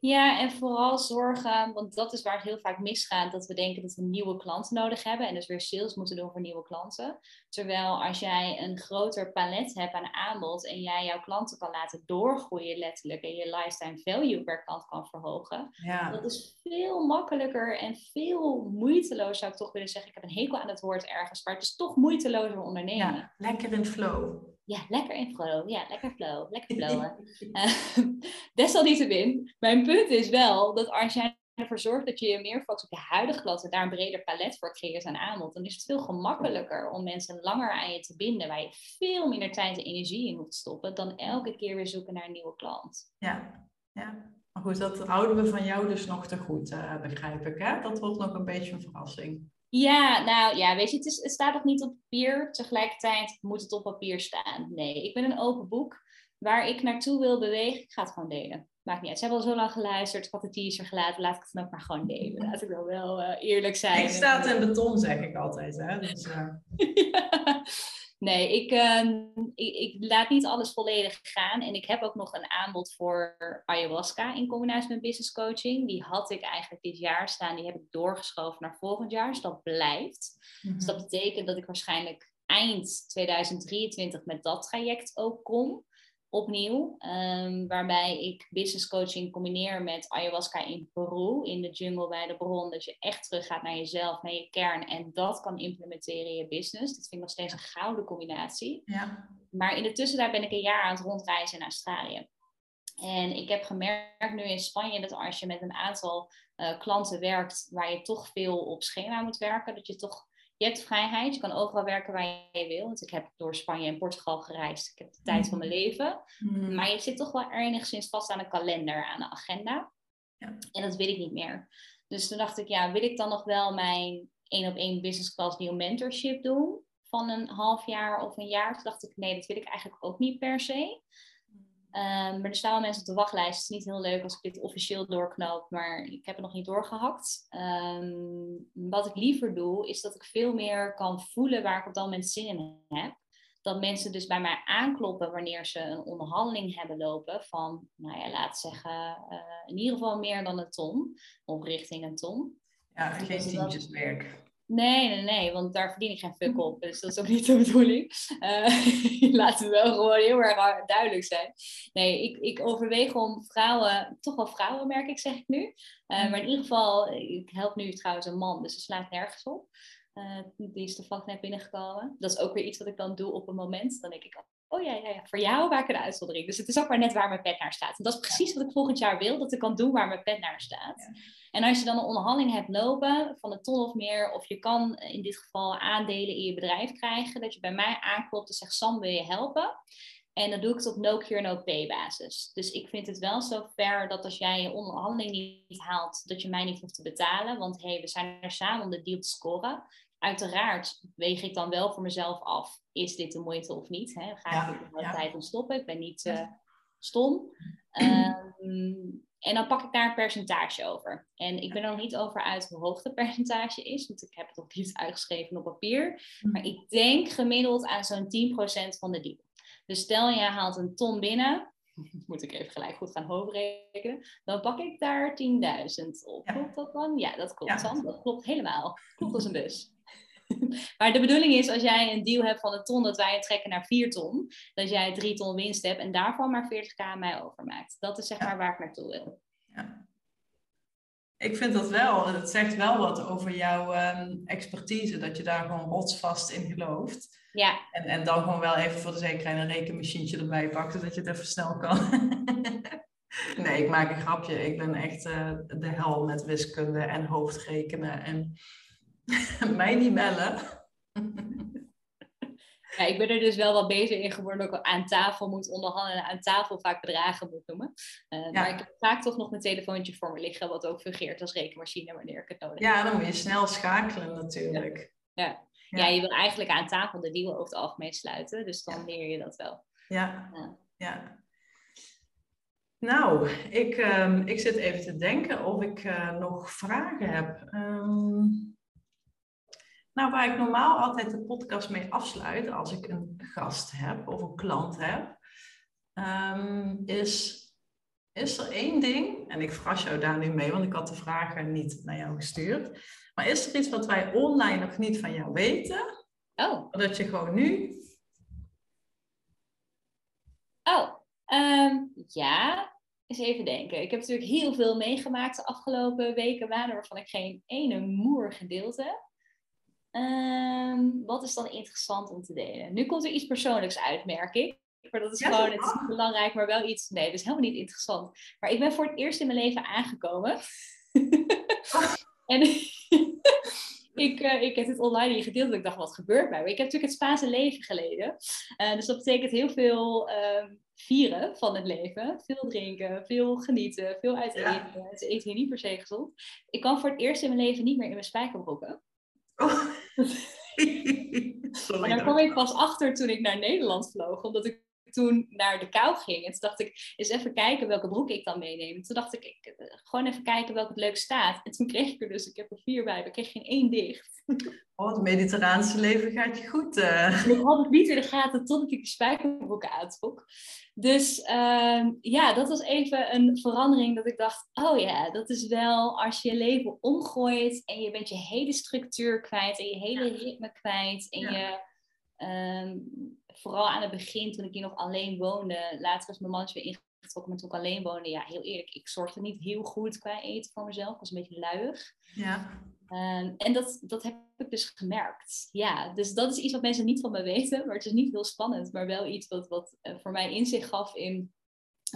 S2: Ja, en vooral zorgen, want dat is waar het heel vaak misgaat, dat we denken dat we nieuwe klanten nodig hebben en dus weer sales moeten doen voor nieuwe klanten. Terwijl als jij een groter palet hebt aan aanbod en jij jouw klanten kan laten doorgroeien letterlijk en je lifetime value per klant kan verhogen, ja. dat is veel makkelijker en veel moeiteloos zou ik toch willen zeggen. Ik heb een hekel aan het woord ergens, maar het is toch moeitelozer ondernemen.
S1: Ja, lekker in flow
S2: ja, lekker in flow. Ja, lekker flow. Lekker flowen. uh, desalniettemin, mijn punt is wel dat als jij ervoor zorgt dat je je meer focust op je huidige klant en daar een breder palet voor creëert aan aanbod, dan is het veel gemakkelijker om mensen langer aan je te binden, waar je veel minder tijd en energie in moet stoppen, dan elke keer weer zoeken naar een nieuwe klant.
S1: Ja, ja. Maar goed, dat houden we van jou dus nog te goed, uh, begrijp ik. Hè? Dat wordt nog een beetje een verrassing.
S2: Ja, nou ja, weet je, het, is, het staat nog niet op papier. Tegelijkertijd moet het op papier staan. Nee, ik ben een open boek. Waar ik naartoe wil bewegen, ik ga het gewoon delen. Maakt niet uit. Ze hebben al zo lang geluisterd, ik had de teaser gelaten, laat ik het dan ook maar gewoon delen. Laat ik wel wel uh, eerlijk zijn.
S1: Ik staat in beton, zeg ik altijd. Hè? Dus, uh...
S2: ja. Nee, ik, uh, ik, ik, laat niet alles volledig gaan. En ik heb ook nog een aanbod voor ayahuasca in combinatie met business coaching. Die had ik eigenlijk dit jaar staan. Die heb ik doorgeschoven naar volgend jaar. Dus dat blijft. Mm -hmm. Dus dat betekent dat ik waarschijnlijk eind 2023 met dat traject ook kom opnieuw. Um, waarbij ik business coaching combineer met ayahuasca in Peru, in de jungle bij de bron. Dat je echt terug gaat naar jezelf, naar je kern en dat kan implementeren in je business. Dat vind ik nog steeds een gouden combinatie. Ja. Maar in de tussentijd ben ik een jaar aan het rondreizen in Australië. En ik heb gemerkt nu in Spanje dat als je met een aantal uh, klanten werkt waar je toch veel op schema moet werken, dat je toch je hebt vrijheid, je kan overal werken waar je wil. Want ik heb door Spanje en Portugal gereisd. Ik heb de tijd van mijn mhm. leven. Mhm. Maar je zit toch wel enigszins vast aan een kalender, aan de agenda. Ja. En dat wil ik niet meer. Dus toen dacht ik, ja, wil ik dan nog wel mijn één op één business class nieuw mentorship doen? Van een half jaar of een jaar. Toen dacht ik, nee, dat wil ik eigenlijk ook niet per se. Um, maar er staan wel mensen op de wachtlijst. Het is niet heel leuk als ik dit officieel doorknoop, maar ik heb het nog niet doorgehakt. Um, wat ik liever doe, is dat ik veel meer kan voelen waar ik op dat moment zin in heb. Dat mensen dus bij mij aankloppen wanneer ze een onderhandeling hebben lopen van, nou ja, laat zeggen, uh, in ieder geval meer dan een ton, of richting een ton.
S1: Ja, geen tientjeswerk.
S2: Nee, nee, nee, want daar verdien ik geen fuck op. Dus dat is ook niet de bedoeling. Uh, laten we wel gewoon heel erg duidelijk zijn. Nee, ik, ik overweeg om vrouwen, toch wel vrouwen merk ik, zeg ik nu. Uh, maar in ieder geval, ik help nu trouwens een man, dus ze slaat nergens op. Uh, die is toevallig net binnengekomen. Dat is ook weer iets wat ik dan doe op een moment. Dan denk ik, oh ja, ja, ja, voor jou maak ik een uitzondering. Dus het is ook maar net waar mijn pet naar staat. En dat is precies wat ik volgend jaar wil, dat ik kan doen waar mijn pet naar staat. En als je dan een onderhandeling hebt lopen van een ton of meer, of je kan in dit geval aandelen in je bedrijf krijgen, dat je bij mij aanklopt en zegt, Sam, wil je helpen? En dan doe ik het op no-cure, no-pay basis. Dus ik vind het wel zo fair dat als jij je onderhandeling niet haalt, dat je mij niet hoeft te betalen. Want hey, we zijn er samen om de deal te scoren uiteraard weeg ik dan wel voor mezelf af, is dit de moeite of niet? Hè? Ga ik er ja. tijd om stoppen? Ik ben niet uh, stom. Um, en dan pak ik daar een percentage over. En ik ben er nog niet over uit hoe hoog het percentage is, want ik heb het nog niet uitgeschreven op papier. Hm. Maar ik denk gemiddeld aan zo'n 10% van de deal. Dus stel je haalt een ton binnen, moet ik even gelijk goed gaan hoofdrekenen, dan pak ik daar 10.000 op. Klopt dat dan? Ja, dat klopt dan. Dat klopt helemaal. Klopt als een bus. maar de bedoeling is, als jij een deal hebt van een ton, dat wij trekken naar 4 ton, dat jij 3 ton winst hebt en daarvan maar 40k aan mij overmaakt. Dat is zeg maar waar ik naartoe wil. Ja.
S1: Ik vind dat wel, het zegt wel wat over jouw um, expertise, dat je daar gewoon rotsvast in gelooft. Ja. En, en dan gewoon wel even voor de zekerheid een rekenmachientje erbij pakt, zodat je het even snel kan. nee, ik maak een grapje. Ik ben echt uh, de hel met wiskunde en hoofdrekenen. En Mij niet bellen.
S2: Ja, ik ben er dus wel wat beter in geworden. Ook aan tafel moet onderhandelen. Aan tafel vaak bedragen moet noemen. Uh, Maar ik heb vaak toch nog mijn telefoontje voor me liggen. Wat ook fungeert als rekenmachine wanneer ik het nodig
S1: heb. Ja, dan moet je snel schakelen natuurlijk.
S2: Ja. ja. Ja. je wil eigenlijk aan tafel de deal over het algemeen sluiten. Dus dan leer je dat wel.
S1: Ja, ja. Nou, ik, um, ik zit even te denken of ik uh, nog vragen heb. Um, nou, waar ik normaal altijd de podcast mee afsluit als ik een gast heb of een klant heb, um, is, is er één ding, en ik verras jou daar nu mee, want ik had de vragen niet naar jou gestuurd, maar is er iets wat wij online nog niet van jou weten? Oh. Dat je gewoon nu.
S2: Oh, um, ja. Eens even denken. Ik heb natuurlijk heel veel meegemaakt de afgelopen weken, maanden, waarvan ik geen ene moer gedeeld heb. Ehm, wat is dan interessant om te delen? Nu komt er iets persoonlijks uit, merk ik. Maar dat is gewoon, het is belangrijk, maar wel iets. Nee, dat is helemaal niet interessant. Maar ik ben voor het eerst in mijn leven aangekomen. en ik, uh, ik heb het online hier gedeeld en ik dacht, wat gebeurt mij? Ik heb natuurlijk het Spaanse leven geleden. Uh, dus dat betekent heel veel uh, vieren van het leven. Veel drinken, veel genieten, veel uit eten. Ja. Ze eten hier niet per se gezond. Ik kan voor het eerst in mijn leven niet meer in mijn spijkerbroeken. Oh. Sorry, en daar kwam ik pas achter toen ik naar Nederland vloog. Omdat ik toen naar de kou ging. En toen dacht ik, eens even kijken welke broek ik dan meeneem. Toen dacht ik, ik eh, gewoon even kijken welke het leuk staat. En toen kreeg ik er dus, ik heb er vier bij, ik kreeg geen één dicht.
S1: Oh, het mediterraanse leven gaat je goed. Uh.
S2: Ik had het niet in de gaten totdat ik de spijkerbroeken aantrok. Dus uh, ja, dat was even een verandering dat ik dacht, oh ja, dat is wel als je je leven omgooit en je bent je hele structuur kwijt en je hele ritme kwijt en je... Um, vooral aan het begin, toen ik hier nog alleen woonde, later is mijn man weer ingetrokken, maar toen ik alleen woonde, ja, heel eerlijk, ik zorgde niet heel goed qua eten voor mezelf. Ik was een beetje luiig. Ja. Um, en dat, dat heb ik dus gemerkt. Ja, dus dat is iets wat mensen niet van me weten, maar het is niet heel spannend, maar wel iets wat, wat uh, voor mij inzicht gaf in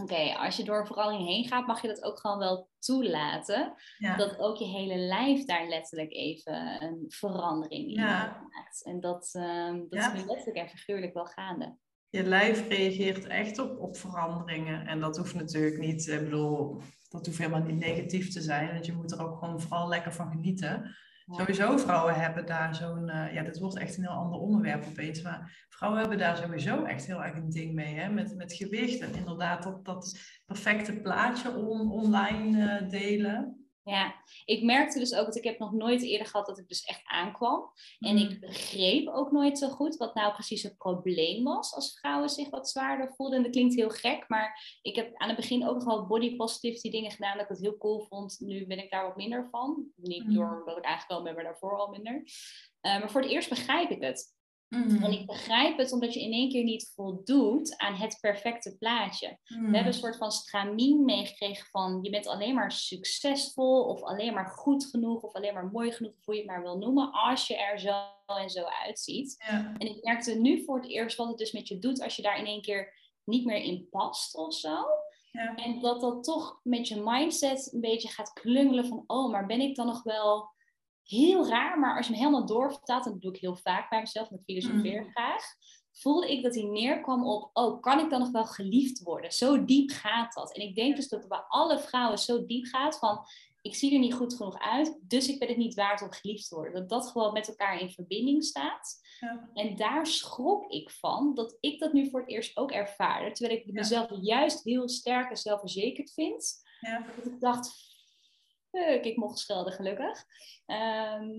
S2: Oké, als je door verandering heen gaat, mag je dat ook gewoon wel toelaten. Dat ook je hele lijf daar letterlijk even een verandering in maakt. En dat, uh, dat is letterlijk en figuurlijk wel gaande.
S1: Je lijf reageert echt op, op veranderingen. En dat hoeft natuurlijk niet, ik bedoel, dat hoeft helemaal niet negatief te zijn. Want je moet er ook gewoon vooral lekker van genieten. Sowieso vrouwen hebben daar zo'n, uh, ja, dit wordt echt een heel ander onderwerp opeens, maar vrouwen hebben daar sowieso echt heel erg een ding mee, hè? Met, met gewicht en inderdaad dat, dat perfecte plaatje on, online uh, delen.
S2: Ja, ik merkte dus ook dat ik heb nog nooit eerder gehad dat ik dus echt aankwam. En ik mm. begreep ook nooit zo goed wat nou precies het probleem was als vrouwen zich wat zwaarder voelden. En dat klinkt heel gek, maar ik heb aan het begin ook nog wel body positivity dingen gedaan dat ik het heel cool vond. Nu ben ik daar wat minder van. Niet mm. door dat ik aangekomen ben, maar daarvoor al minder. Uh, maar voor het eerst begrijp ik het. En ik mm. begrijp het omdat je in één keer niet voldoet aan het perfecte plaatje. We hebben een mm. soort van stramien meegekregen van je bent alleen maar succesvol of alleen maar goed genoeg of alleen maar mooi genoeg, hoe je het maar wil noemen, als je er zo en zo uitziet. Ja. En ik merkte nu voor het eerst wat het dus met je doet als je daar in één keer niet meer in past of zo. Ja. En dat dat toch met je mindset een beetje gaat klungelen van, oh, maar ben ik dan nog wel heel raar, maar als je hem helemaal doorvertaalt, en dat doe ik heel vaak bij mezelf, met filosofeer mm. graag, voelde ik dat hij neerkwam op, oh, kan ik dan nog wel geliefd worden? Zo diep gaat dat. En ik denk dus dat het bij alle vrouwen zo diep gaat van, ik zie er niet goed genoeg uit, dus ik ben het niet waard om geliefd te worden. Dat dat gewoon met elkaar in verbinding staat. Ja. En daar schrok ik van, dat ik dat nu voor het eerst ook ervaarde, terwijl ik mezelf juist heel sterk en zelfverzekerd vind. Ja. Dat ik dacht, ik mocht schelden gelukkig. Ehm,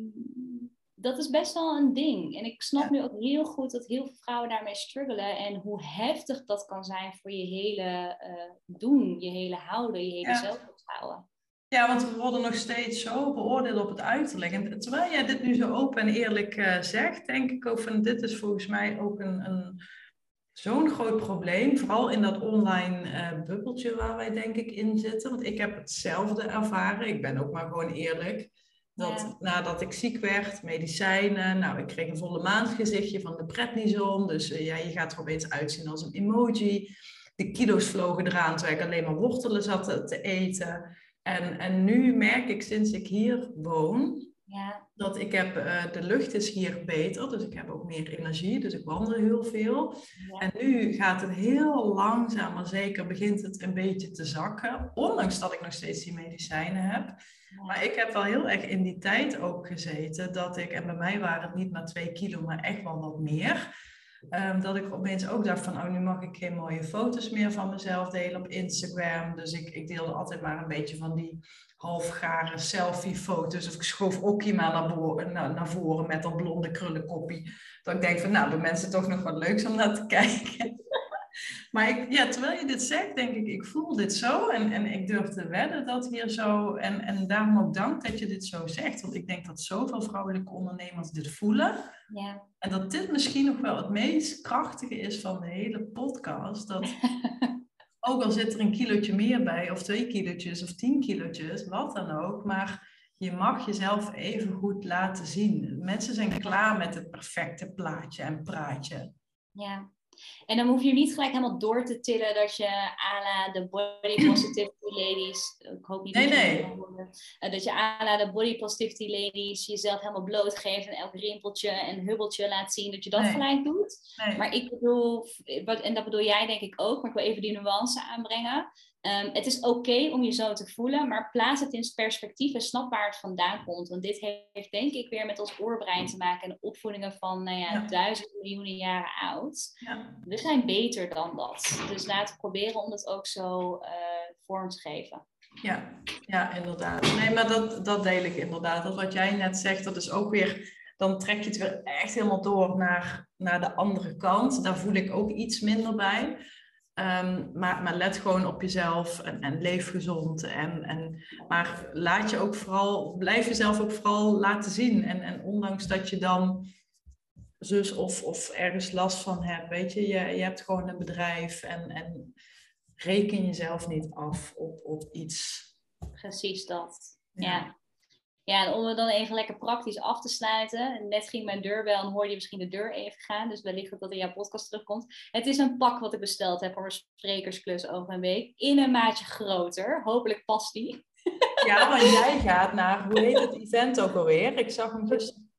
S2: dat is best wel een ding. En ik snap nu ook heel goed dat heel veel vrouwen daarmee struggelen. En hoe heftig dat kan zijn voor je hele uh, doen, je hele houden, je hele ja. zelfvertrouwen.
S1: Ja, want we worden nog steeds zo beoordeeld op het uiterlijk. En terwijl jij dit nu zo open en eerlijk uh, zegt, denk ik ook van dit is volgens mij ook een, een zo'n groot probleem, vooral in dat online uh, bubbeltje waar wij denk ik in zitten. Want ik heb hetzelfde ervaren, ik ben ook maar gewoon eerlijk. Dat nadat ik ziek werd, medicijnen, nou ik kreeg een volle maansgezichtje van de prednison. Dus uh, ja, je gaat er opeens uitzien als een emoji. De kilo's vlogen eraan terwijl ik alleen maar wortelen zat te eten. En, en nu merk ik sinds ik hier woon, ja. Dat ik heb, uh, de lucht is hier beter, dus ik heb ook meer energie, dus ik wandel heel veel. En nu gaat het heel langzaam, maar zeker begint het een beetje te zakken, ondanks dat ik nog steeds die medicijnen heb. Maar ik heb wel heel erg in die tijd ook gezeten dat ik, en bij mij waren het niet maar twee kilo, maar echt wel wat meer. Um, dat ik opeens ook dacht van, oh, nu mag ik geen mooie foto's meer van mezelf delen op Instagram. Dus ik, ik deelde altijd maar een beetje van die halfgare selfie-foto's. Of ik schoof ook maar naar, naar, naar voren met dat blonde krullenkoppie. Dat ik denk van, nou, de mensen toch nog wat leuks om naar te kijken. Maar ik, ja, terwijl je dit zegt, denk ik, ik voel dit zo. En, en ik durf te wedden dat hier zo... En, en daarom ook dank dat je dit zo zegt. Want ik denk dat zoveel vrouwelijke ondernemers dit voelen. Ja. En dat dit misschien nog wel het meest krachtige is van de hele podcast. Dat ook al zit er een kilootje meer bij, of twee kilootjes, of tien kilootjes, wat dan ook. Maar je mag jezelf even goed laten zien. Mensen zijn klaar met het perfecte plaatje en praatje.
S2: Ja, En dan hoef je niet gelijk helemaal door te tillen dat je à la de body positivity ladies, ik hoop niet
S1: nee,
S2: dat,
S1: nee.
S2: Je, uh, dat je à la de body positivity ladies jezelf helemaal blootgeeft en elk rimpeltje en hubbeltje laat zien, dat je dat
S1: Nee.
S2: gelijk doet. Maar ik bedoel, en dat bedoel jij denk ik ook, maar ik wil even die nuance aanbrengen. Ehm, het is oké om je zo te voelen, maar plaats het in perspectief en snap waar het vandaan komt. Want dit heeft denk ik weer met ons oerbrein te maken en opvoedingen van nou ja,
S1: Ja.
S2: duizenden miljoenen jaren oud.
S1: Ja.
S2: We zijn beter dan dat. Dus laten we proberen om dat ook zo eh, vorm te geven.
S1: Ja, ja, inderdaad. Nee, maar dat, dat deel ik inderdaad. Dat wat jij net zegt, dat is ook weer, dan trek je het weer echt helemaal door naar, naar de andere kant. Daar voel ik ook iets minder bij. Ehm, maar, maar let gewoon op jezelf en, en leef gezond. En, en, maar laat je ook vooral, blijf jezelf ook vooral laten zien. En, en ondanks dat je dan zus of, of ergens last van hebt, weet je, je, je hebt gewoon een bedrijf en, en reken jezelf niet af op, op iets.
S2: Precies dat. Ja. ja. En om het dan even lekker praktisch af te sluiten. Net ging mijn deurbel en hoorde je misschien de deur even gaan. Dus wellicht dat dat in jouw podcast terugkomt. Het is een pak wat ik besteld heb voor mijn sprekersklus over een week. In een maatje groter. Hopelijk past die.
S1: Ja, want jij gaat naar, hoe heet het event ook alweer? Ik zag hem gisteren.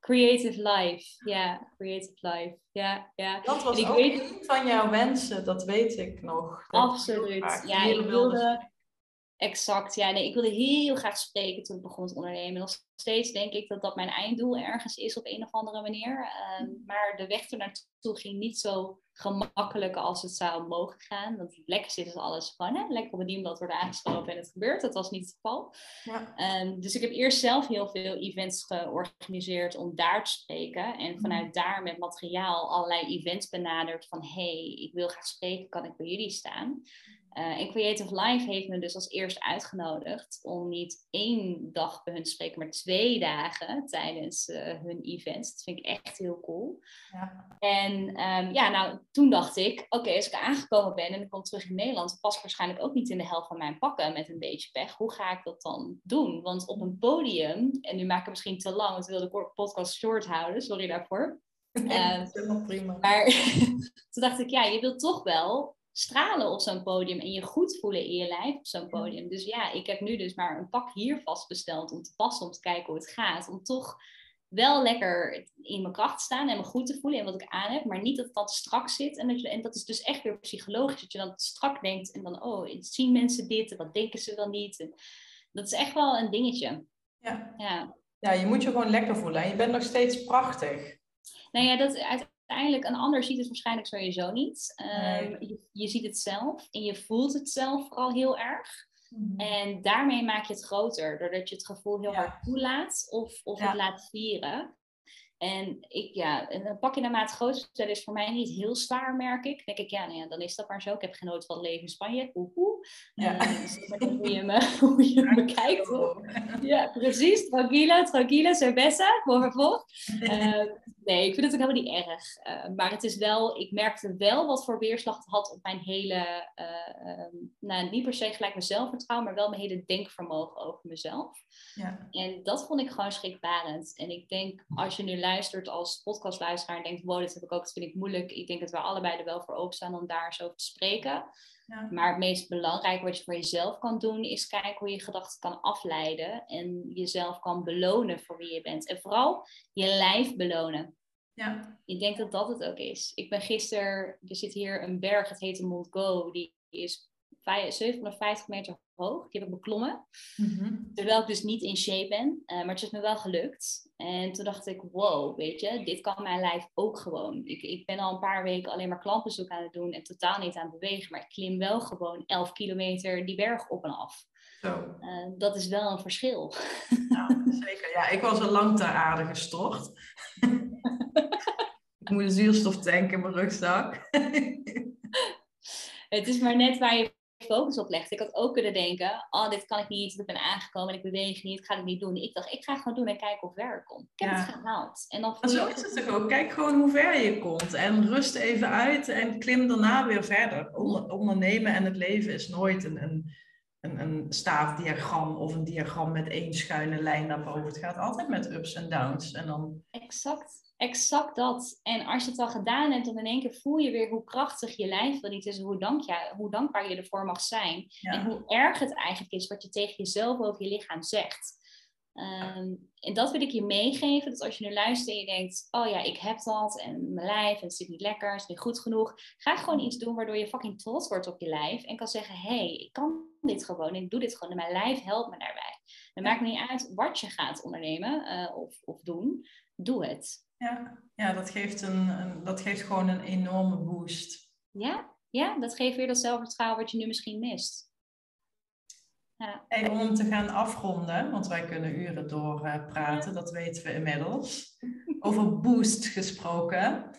S2: Creative Life. Ja, Creative Life. Ja, ja.
S1: Dat was
S2: En ik
S1: ook
S2: weet-
S1: een van jouw wensen, dat weet ik nog. Dat
S2: Absoluut. Ja, ik wilde... Exact, ja. Nee, ik wilde heel graag spreken toen ik begon te ondernemen. Nog steeds denk ik dat dat mijn einddoel ergens is op een of andere manier. Ehm, maar de weg ernaartoe ging niet zo gemakkelijk als het zou mogen gaan. Want lekker zit is alles gewoon, hè? lekker op het dienblad worden aangeschoven en het gebeurt. Dat was niet het geval.
S1: Ja.
S2: Ehm, dus ik heb eerst zelf heel veel events georganiseerd om daar te spreken. En vanuit daar met materiaal allerlei events benaderd van... hey, ik wil graag spreken, kan ik bij jullie staan? Uh, en Creative Life heeft me dus als eerst uitgenodigd om niet één dag bij hun te spreken, maar twee dagen tijdens uh, hun events. Dat vind ik echt heel cool.
S1: Ja.
S2: En um, ja, nou, toen dacht ik, oké, okay, als ik aangekomen ben en ik kom terug in Nederland, dan pas ik waarschijnlijk ook niet in de helft van mijn pakken met een beetje pech. Hoe ga ik dat dan doen? Want op een podium, en nu maak ik het misschien te lang, want ik wil de podcast short houden, sorry daarvoor.
S1: Uh, prima.
S2: Maar toen dacht ik, ja, je wilt toch wel stralen op zo'n podium en je goed voelen in je lijf op zo'n podium. Dus ja, ik heb nu dus maar een pak hier vast besteld om te passen, om te kijken hoe het gaat. Om toch wel lekker in mijn kracht te staan en me goed te voelen in wat ik aan heb, maar niet dat te strak zit. En dat, je, en dat is dus echt weer psychologisch, dat je dan strak denkt en dan, oh, zien mensen dit en wat denken ze wel niet? En dat is echt wel een dingetje.
S1: Ja.
S2: ja.
S1: Ja, je moet je gewoon lekker voelen en je bent nog steeds prachtig.
S2: Nou ja, dat uiteindelijk, een ander ziet het waarschijnlijk sowieso niet. Um,
S1: Nee.
S2: je, je ziet het zelf en je voelt het zelf vooral heel erg.
S1: Mhm.
S2: En daarmee maak je het groter, doordat je het gevoel heel
S1: Ja.
S2: hard toelaat of, of
S1: Ja.
S2: het laat vieren. En ik, ja, en een pakje naarmate groter stellen is voor mij niet heel zwaar, merk ik. Dan denk ik, ja, nou ja, dan is dat maar zo. Ik heb genoten van het leven in Spanje. Oehoe.
S1: Ja.
S2: Eh, dus hoe je me, hoe je me kijkt. hoor. Ja, precies. Tranquila, tranquila, cerveza, voor vervolg. Eh, nee, ik vind het ook helemaal niet erg. Eh, maar het is wel, ik merkte wel wat voor weerslag het had op mijn hele, eh, ehm, nou niet per se gelijk mijn zelfvertrouwen, maar wel mijn hele denkvermogen over mezelf.
S1: Ja.
S2: En dat vond ik gewoon schrikbarend. En ik denk, als je nu luistert als podcastluisteraar en denkt, wow, dit heb ik ook, dat vind ik moeilijk. Ik denk dat we allebei er wel voor openstaan om daar eens over te spreken.
S1: Ja.
S2: Maar het meest belangrijke wat je voor jezelf kan doen, is kijken hoe je gedachten kan afleiden en jezelf kan belonen voor wie je bent. En vooral je lijf belonen.
S1: Ja.
S2: Ik denk dat dat het ook is. Ik ben gisteren, er zit hier een berg, het heet de Mont Go, die is vij- 750 meter hoog. Die heb ik beklommen.
S1: Mhm.
S2: Terwijl ik dus niet in shape ben, eh, maar het is me wel gelukt. En toen dacht ik, wow, weet je, dit kan mijn lijf ook gewoon. Ik, ik ben al een paar weken alleen maar klantbezoek aan het doen en totaal niet aan het bewegen. Maar ik klim wel gewoon 11 kilometer die berg op en af.
S1: Zo.
S2: Eh, dat is wel een verschil.
S1: Ja, zeker. Ja, ik was al lang ter aarde gestort. ik moet een zuurstoftank in mijn rugzak.
S2: Het is maar net waar je focus op legt. Ik had ook kunnen denken, oh, dit kan ik niet, ik ben aangekomen en ik beweeg niet, ik ga het niet doen. Ik dacht, ik ga het gewoon doen en kijken of het werk komt. Ik heb
S1: Ja.
S2: het gehaald. En dan
S1: Maar zo is het toch ook. Kijk gewoon hoe ver je komt. En rust even uit en klim daarna weer verder. Onder- ondernemen en het leven is nooit een, een, een, een staafdiagram of een diagram met één schuine lijn daarboven. Het gaat altijd met ups en downs. En dan...
S2: Exact, exact dat. En als je het al gedaan hebt, dan in één keer voel je weer hoe krachtig je lijf wel niet is. Hoe, dank je, hoe dankbaar je ervoor mag zijn. En hoe erg het eigenlijk is wat je tegen jezelf over je lichaam zegt. Ehm, en dat wil ik je meegeven. Dat als je nu luistert en je denkt, oh ja, ik heb dat en mijn lijf en het zit niet lekker, het is niet goed genoeg. Ga gewoon iets doen waardoor je fucking trots wordt op je lijf en kan zeggen, hé, hey, ik kan dit gewoon, ik doe dit gewoon en mijn lijf helpt me daarbij. Het maakt niet uit wat je gaat ondernemen uh, of, of doen, doe het.
S1: Ja, ja dat, geeft een, een, dat geeft gewoon een enorme boost.
S2: Ja, ja, dat geeft weer dat zelfvertrouwen wat je nu misschien mist.
S1: Ja. om te gaan afronden, want wij kunnen uren door uh, praten, dat weten we inmiddels. Over boost gesproken.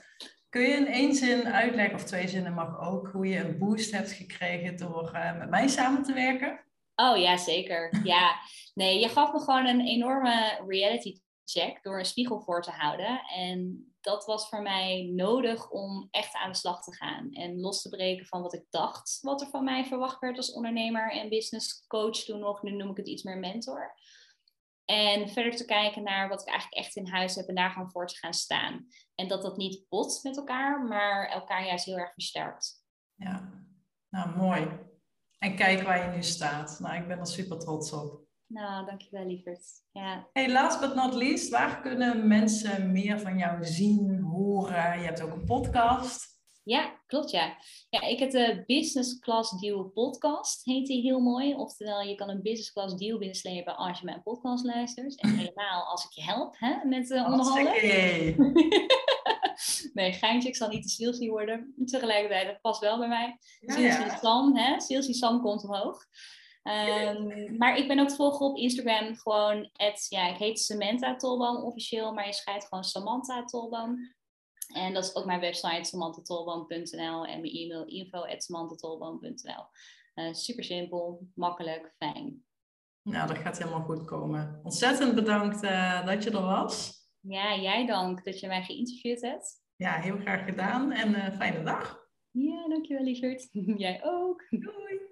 S1: Kun je in één zin uitleggen, of twee zinnen mag ook, hoe je een boost hebt gekregen door uh, met mij samen te werken?
S2: Oh ja, zeker. Ja, nee, je gaf me gewoon een enorme reality check door een spiegel voor te houden. En dat was voor mij nodig om echt aan de slag te gaan. En los te breken van wat ik dacht, wat er van mij verwacht werd als ondernemer en business coach toen nog. Nu noem ik het iets meer mentor. En verder te kijken naar wat ik eigenlijk echt in huis heb en daar gewoon voor te gaan staan. En dat dat niet botst met elkaar, maar elkaar juist heel erg versterkt.
S1: Ja, nou mooi. En kijk waar je nu staat. Nou, ik ben er super trots op.
S2: Nou, dankjewel lieverd. Ja.
S1: Hey, last but not least, waar kunnen mensen meer van jou zien, horen? Je hebt ook een podcast.
S2: Ja, klopt ja. Ja, ik heb de Business Class Deal podcast, heet die heel mooi. Oftewel, je kan een Business Class Deal binnenslepen als je mijn podcast luistert. En helemaal als ik je help hè, met uh, onderhandelen. nee, geintje, ik zal niet te salesy worden. Tegelijkertijd, dat past wel bij mij. Ja, ja. Sam, hè? Salesy Sam komt omhoog. Um, maar ik ben ook te volgen op Instagram. Gewoon, het, ja, ik heet Samantha Tolboom officieel, maar je schrijft gewoon Samantha Tolboom. En dat is ook mijn website, samanthatolboom.nl en mijn e-mail info.samanthatolboom.nl. Uh, super simpel, makkelijk, fijn.
S1: Nou, dat gaat helemaal goed komen. Ontzettend bedankt uh, dat je er was.
S2: Ja, jij dank dat je mij geïnterviewd hebt.
S1: Ja, heel graag gedaan en uh, fijne dag.
S2: Ja, dankjewel lieverd. jij ook.
S1: Doei.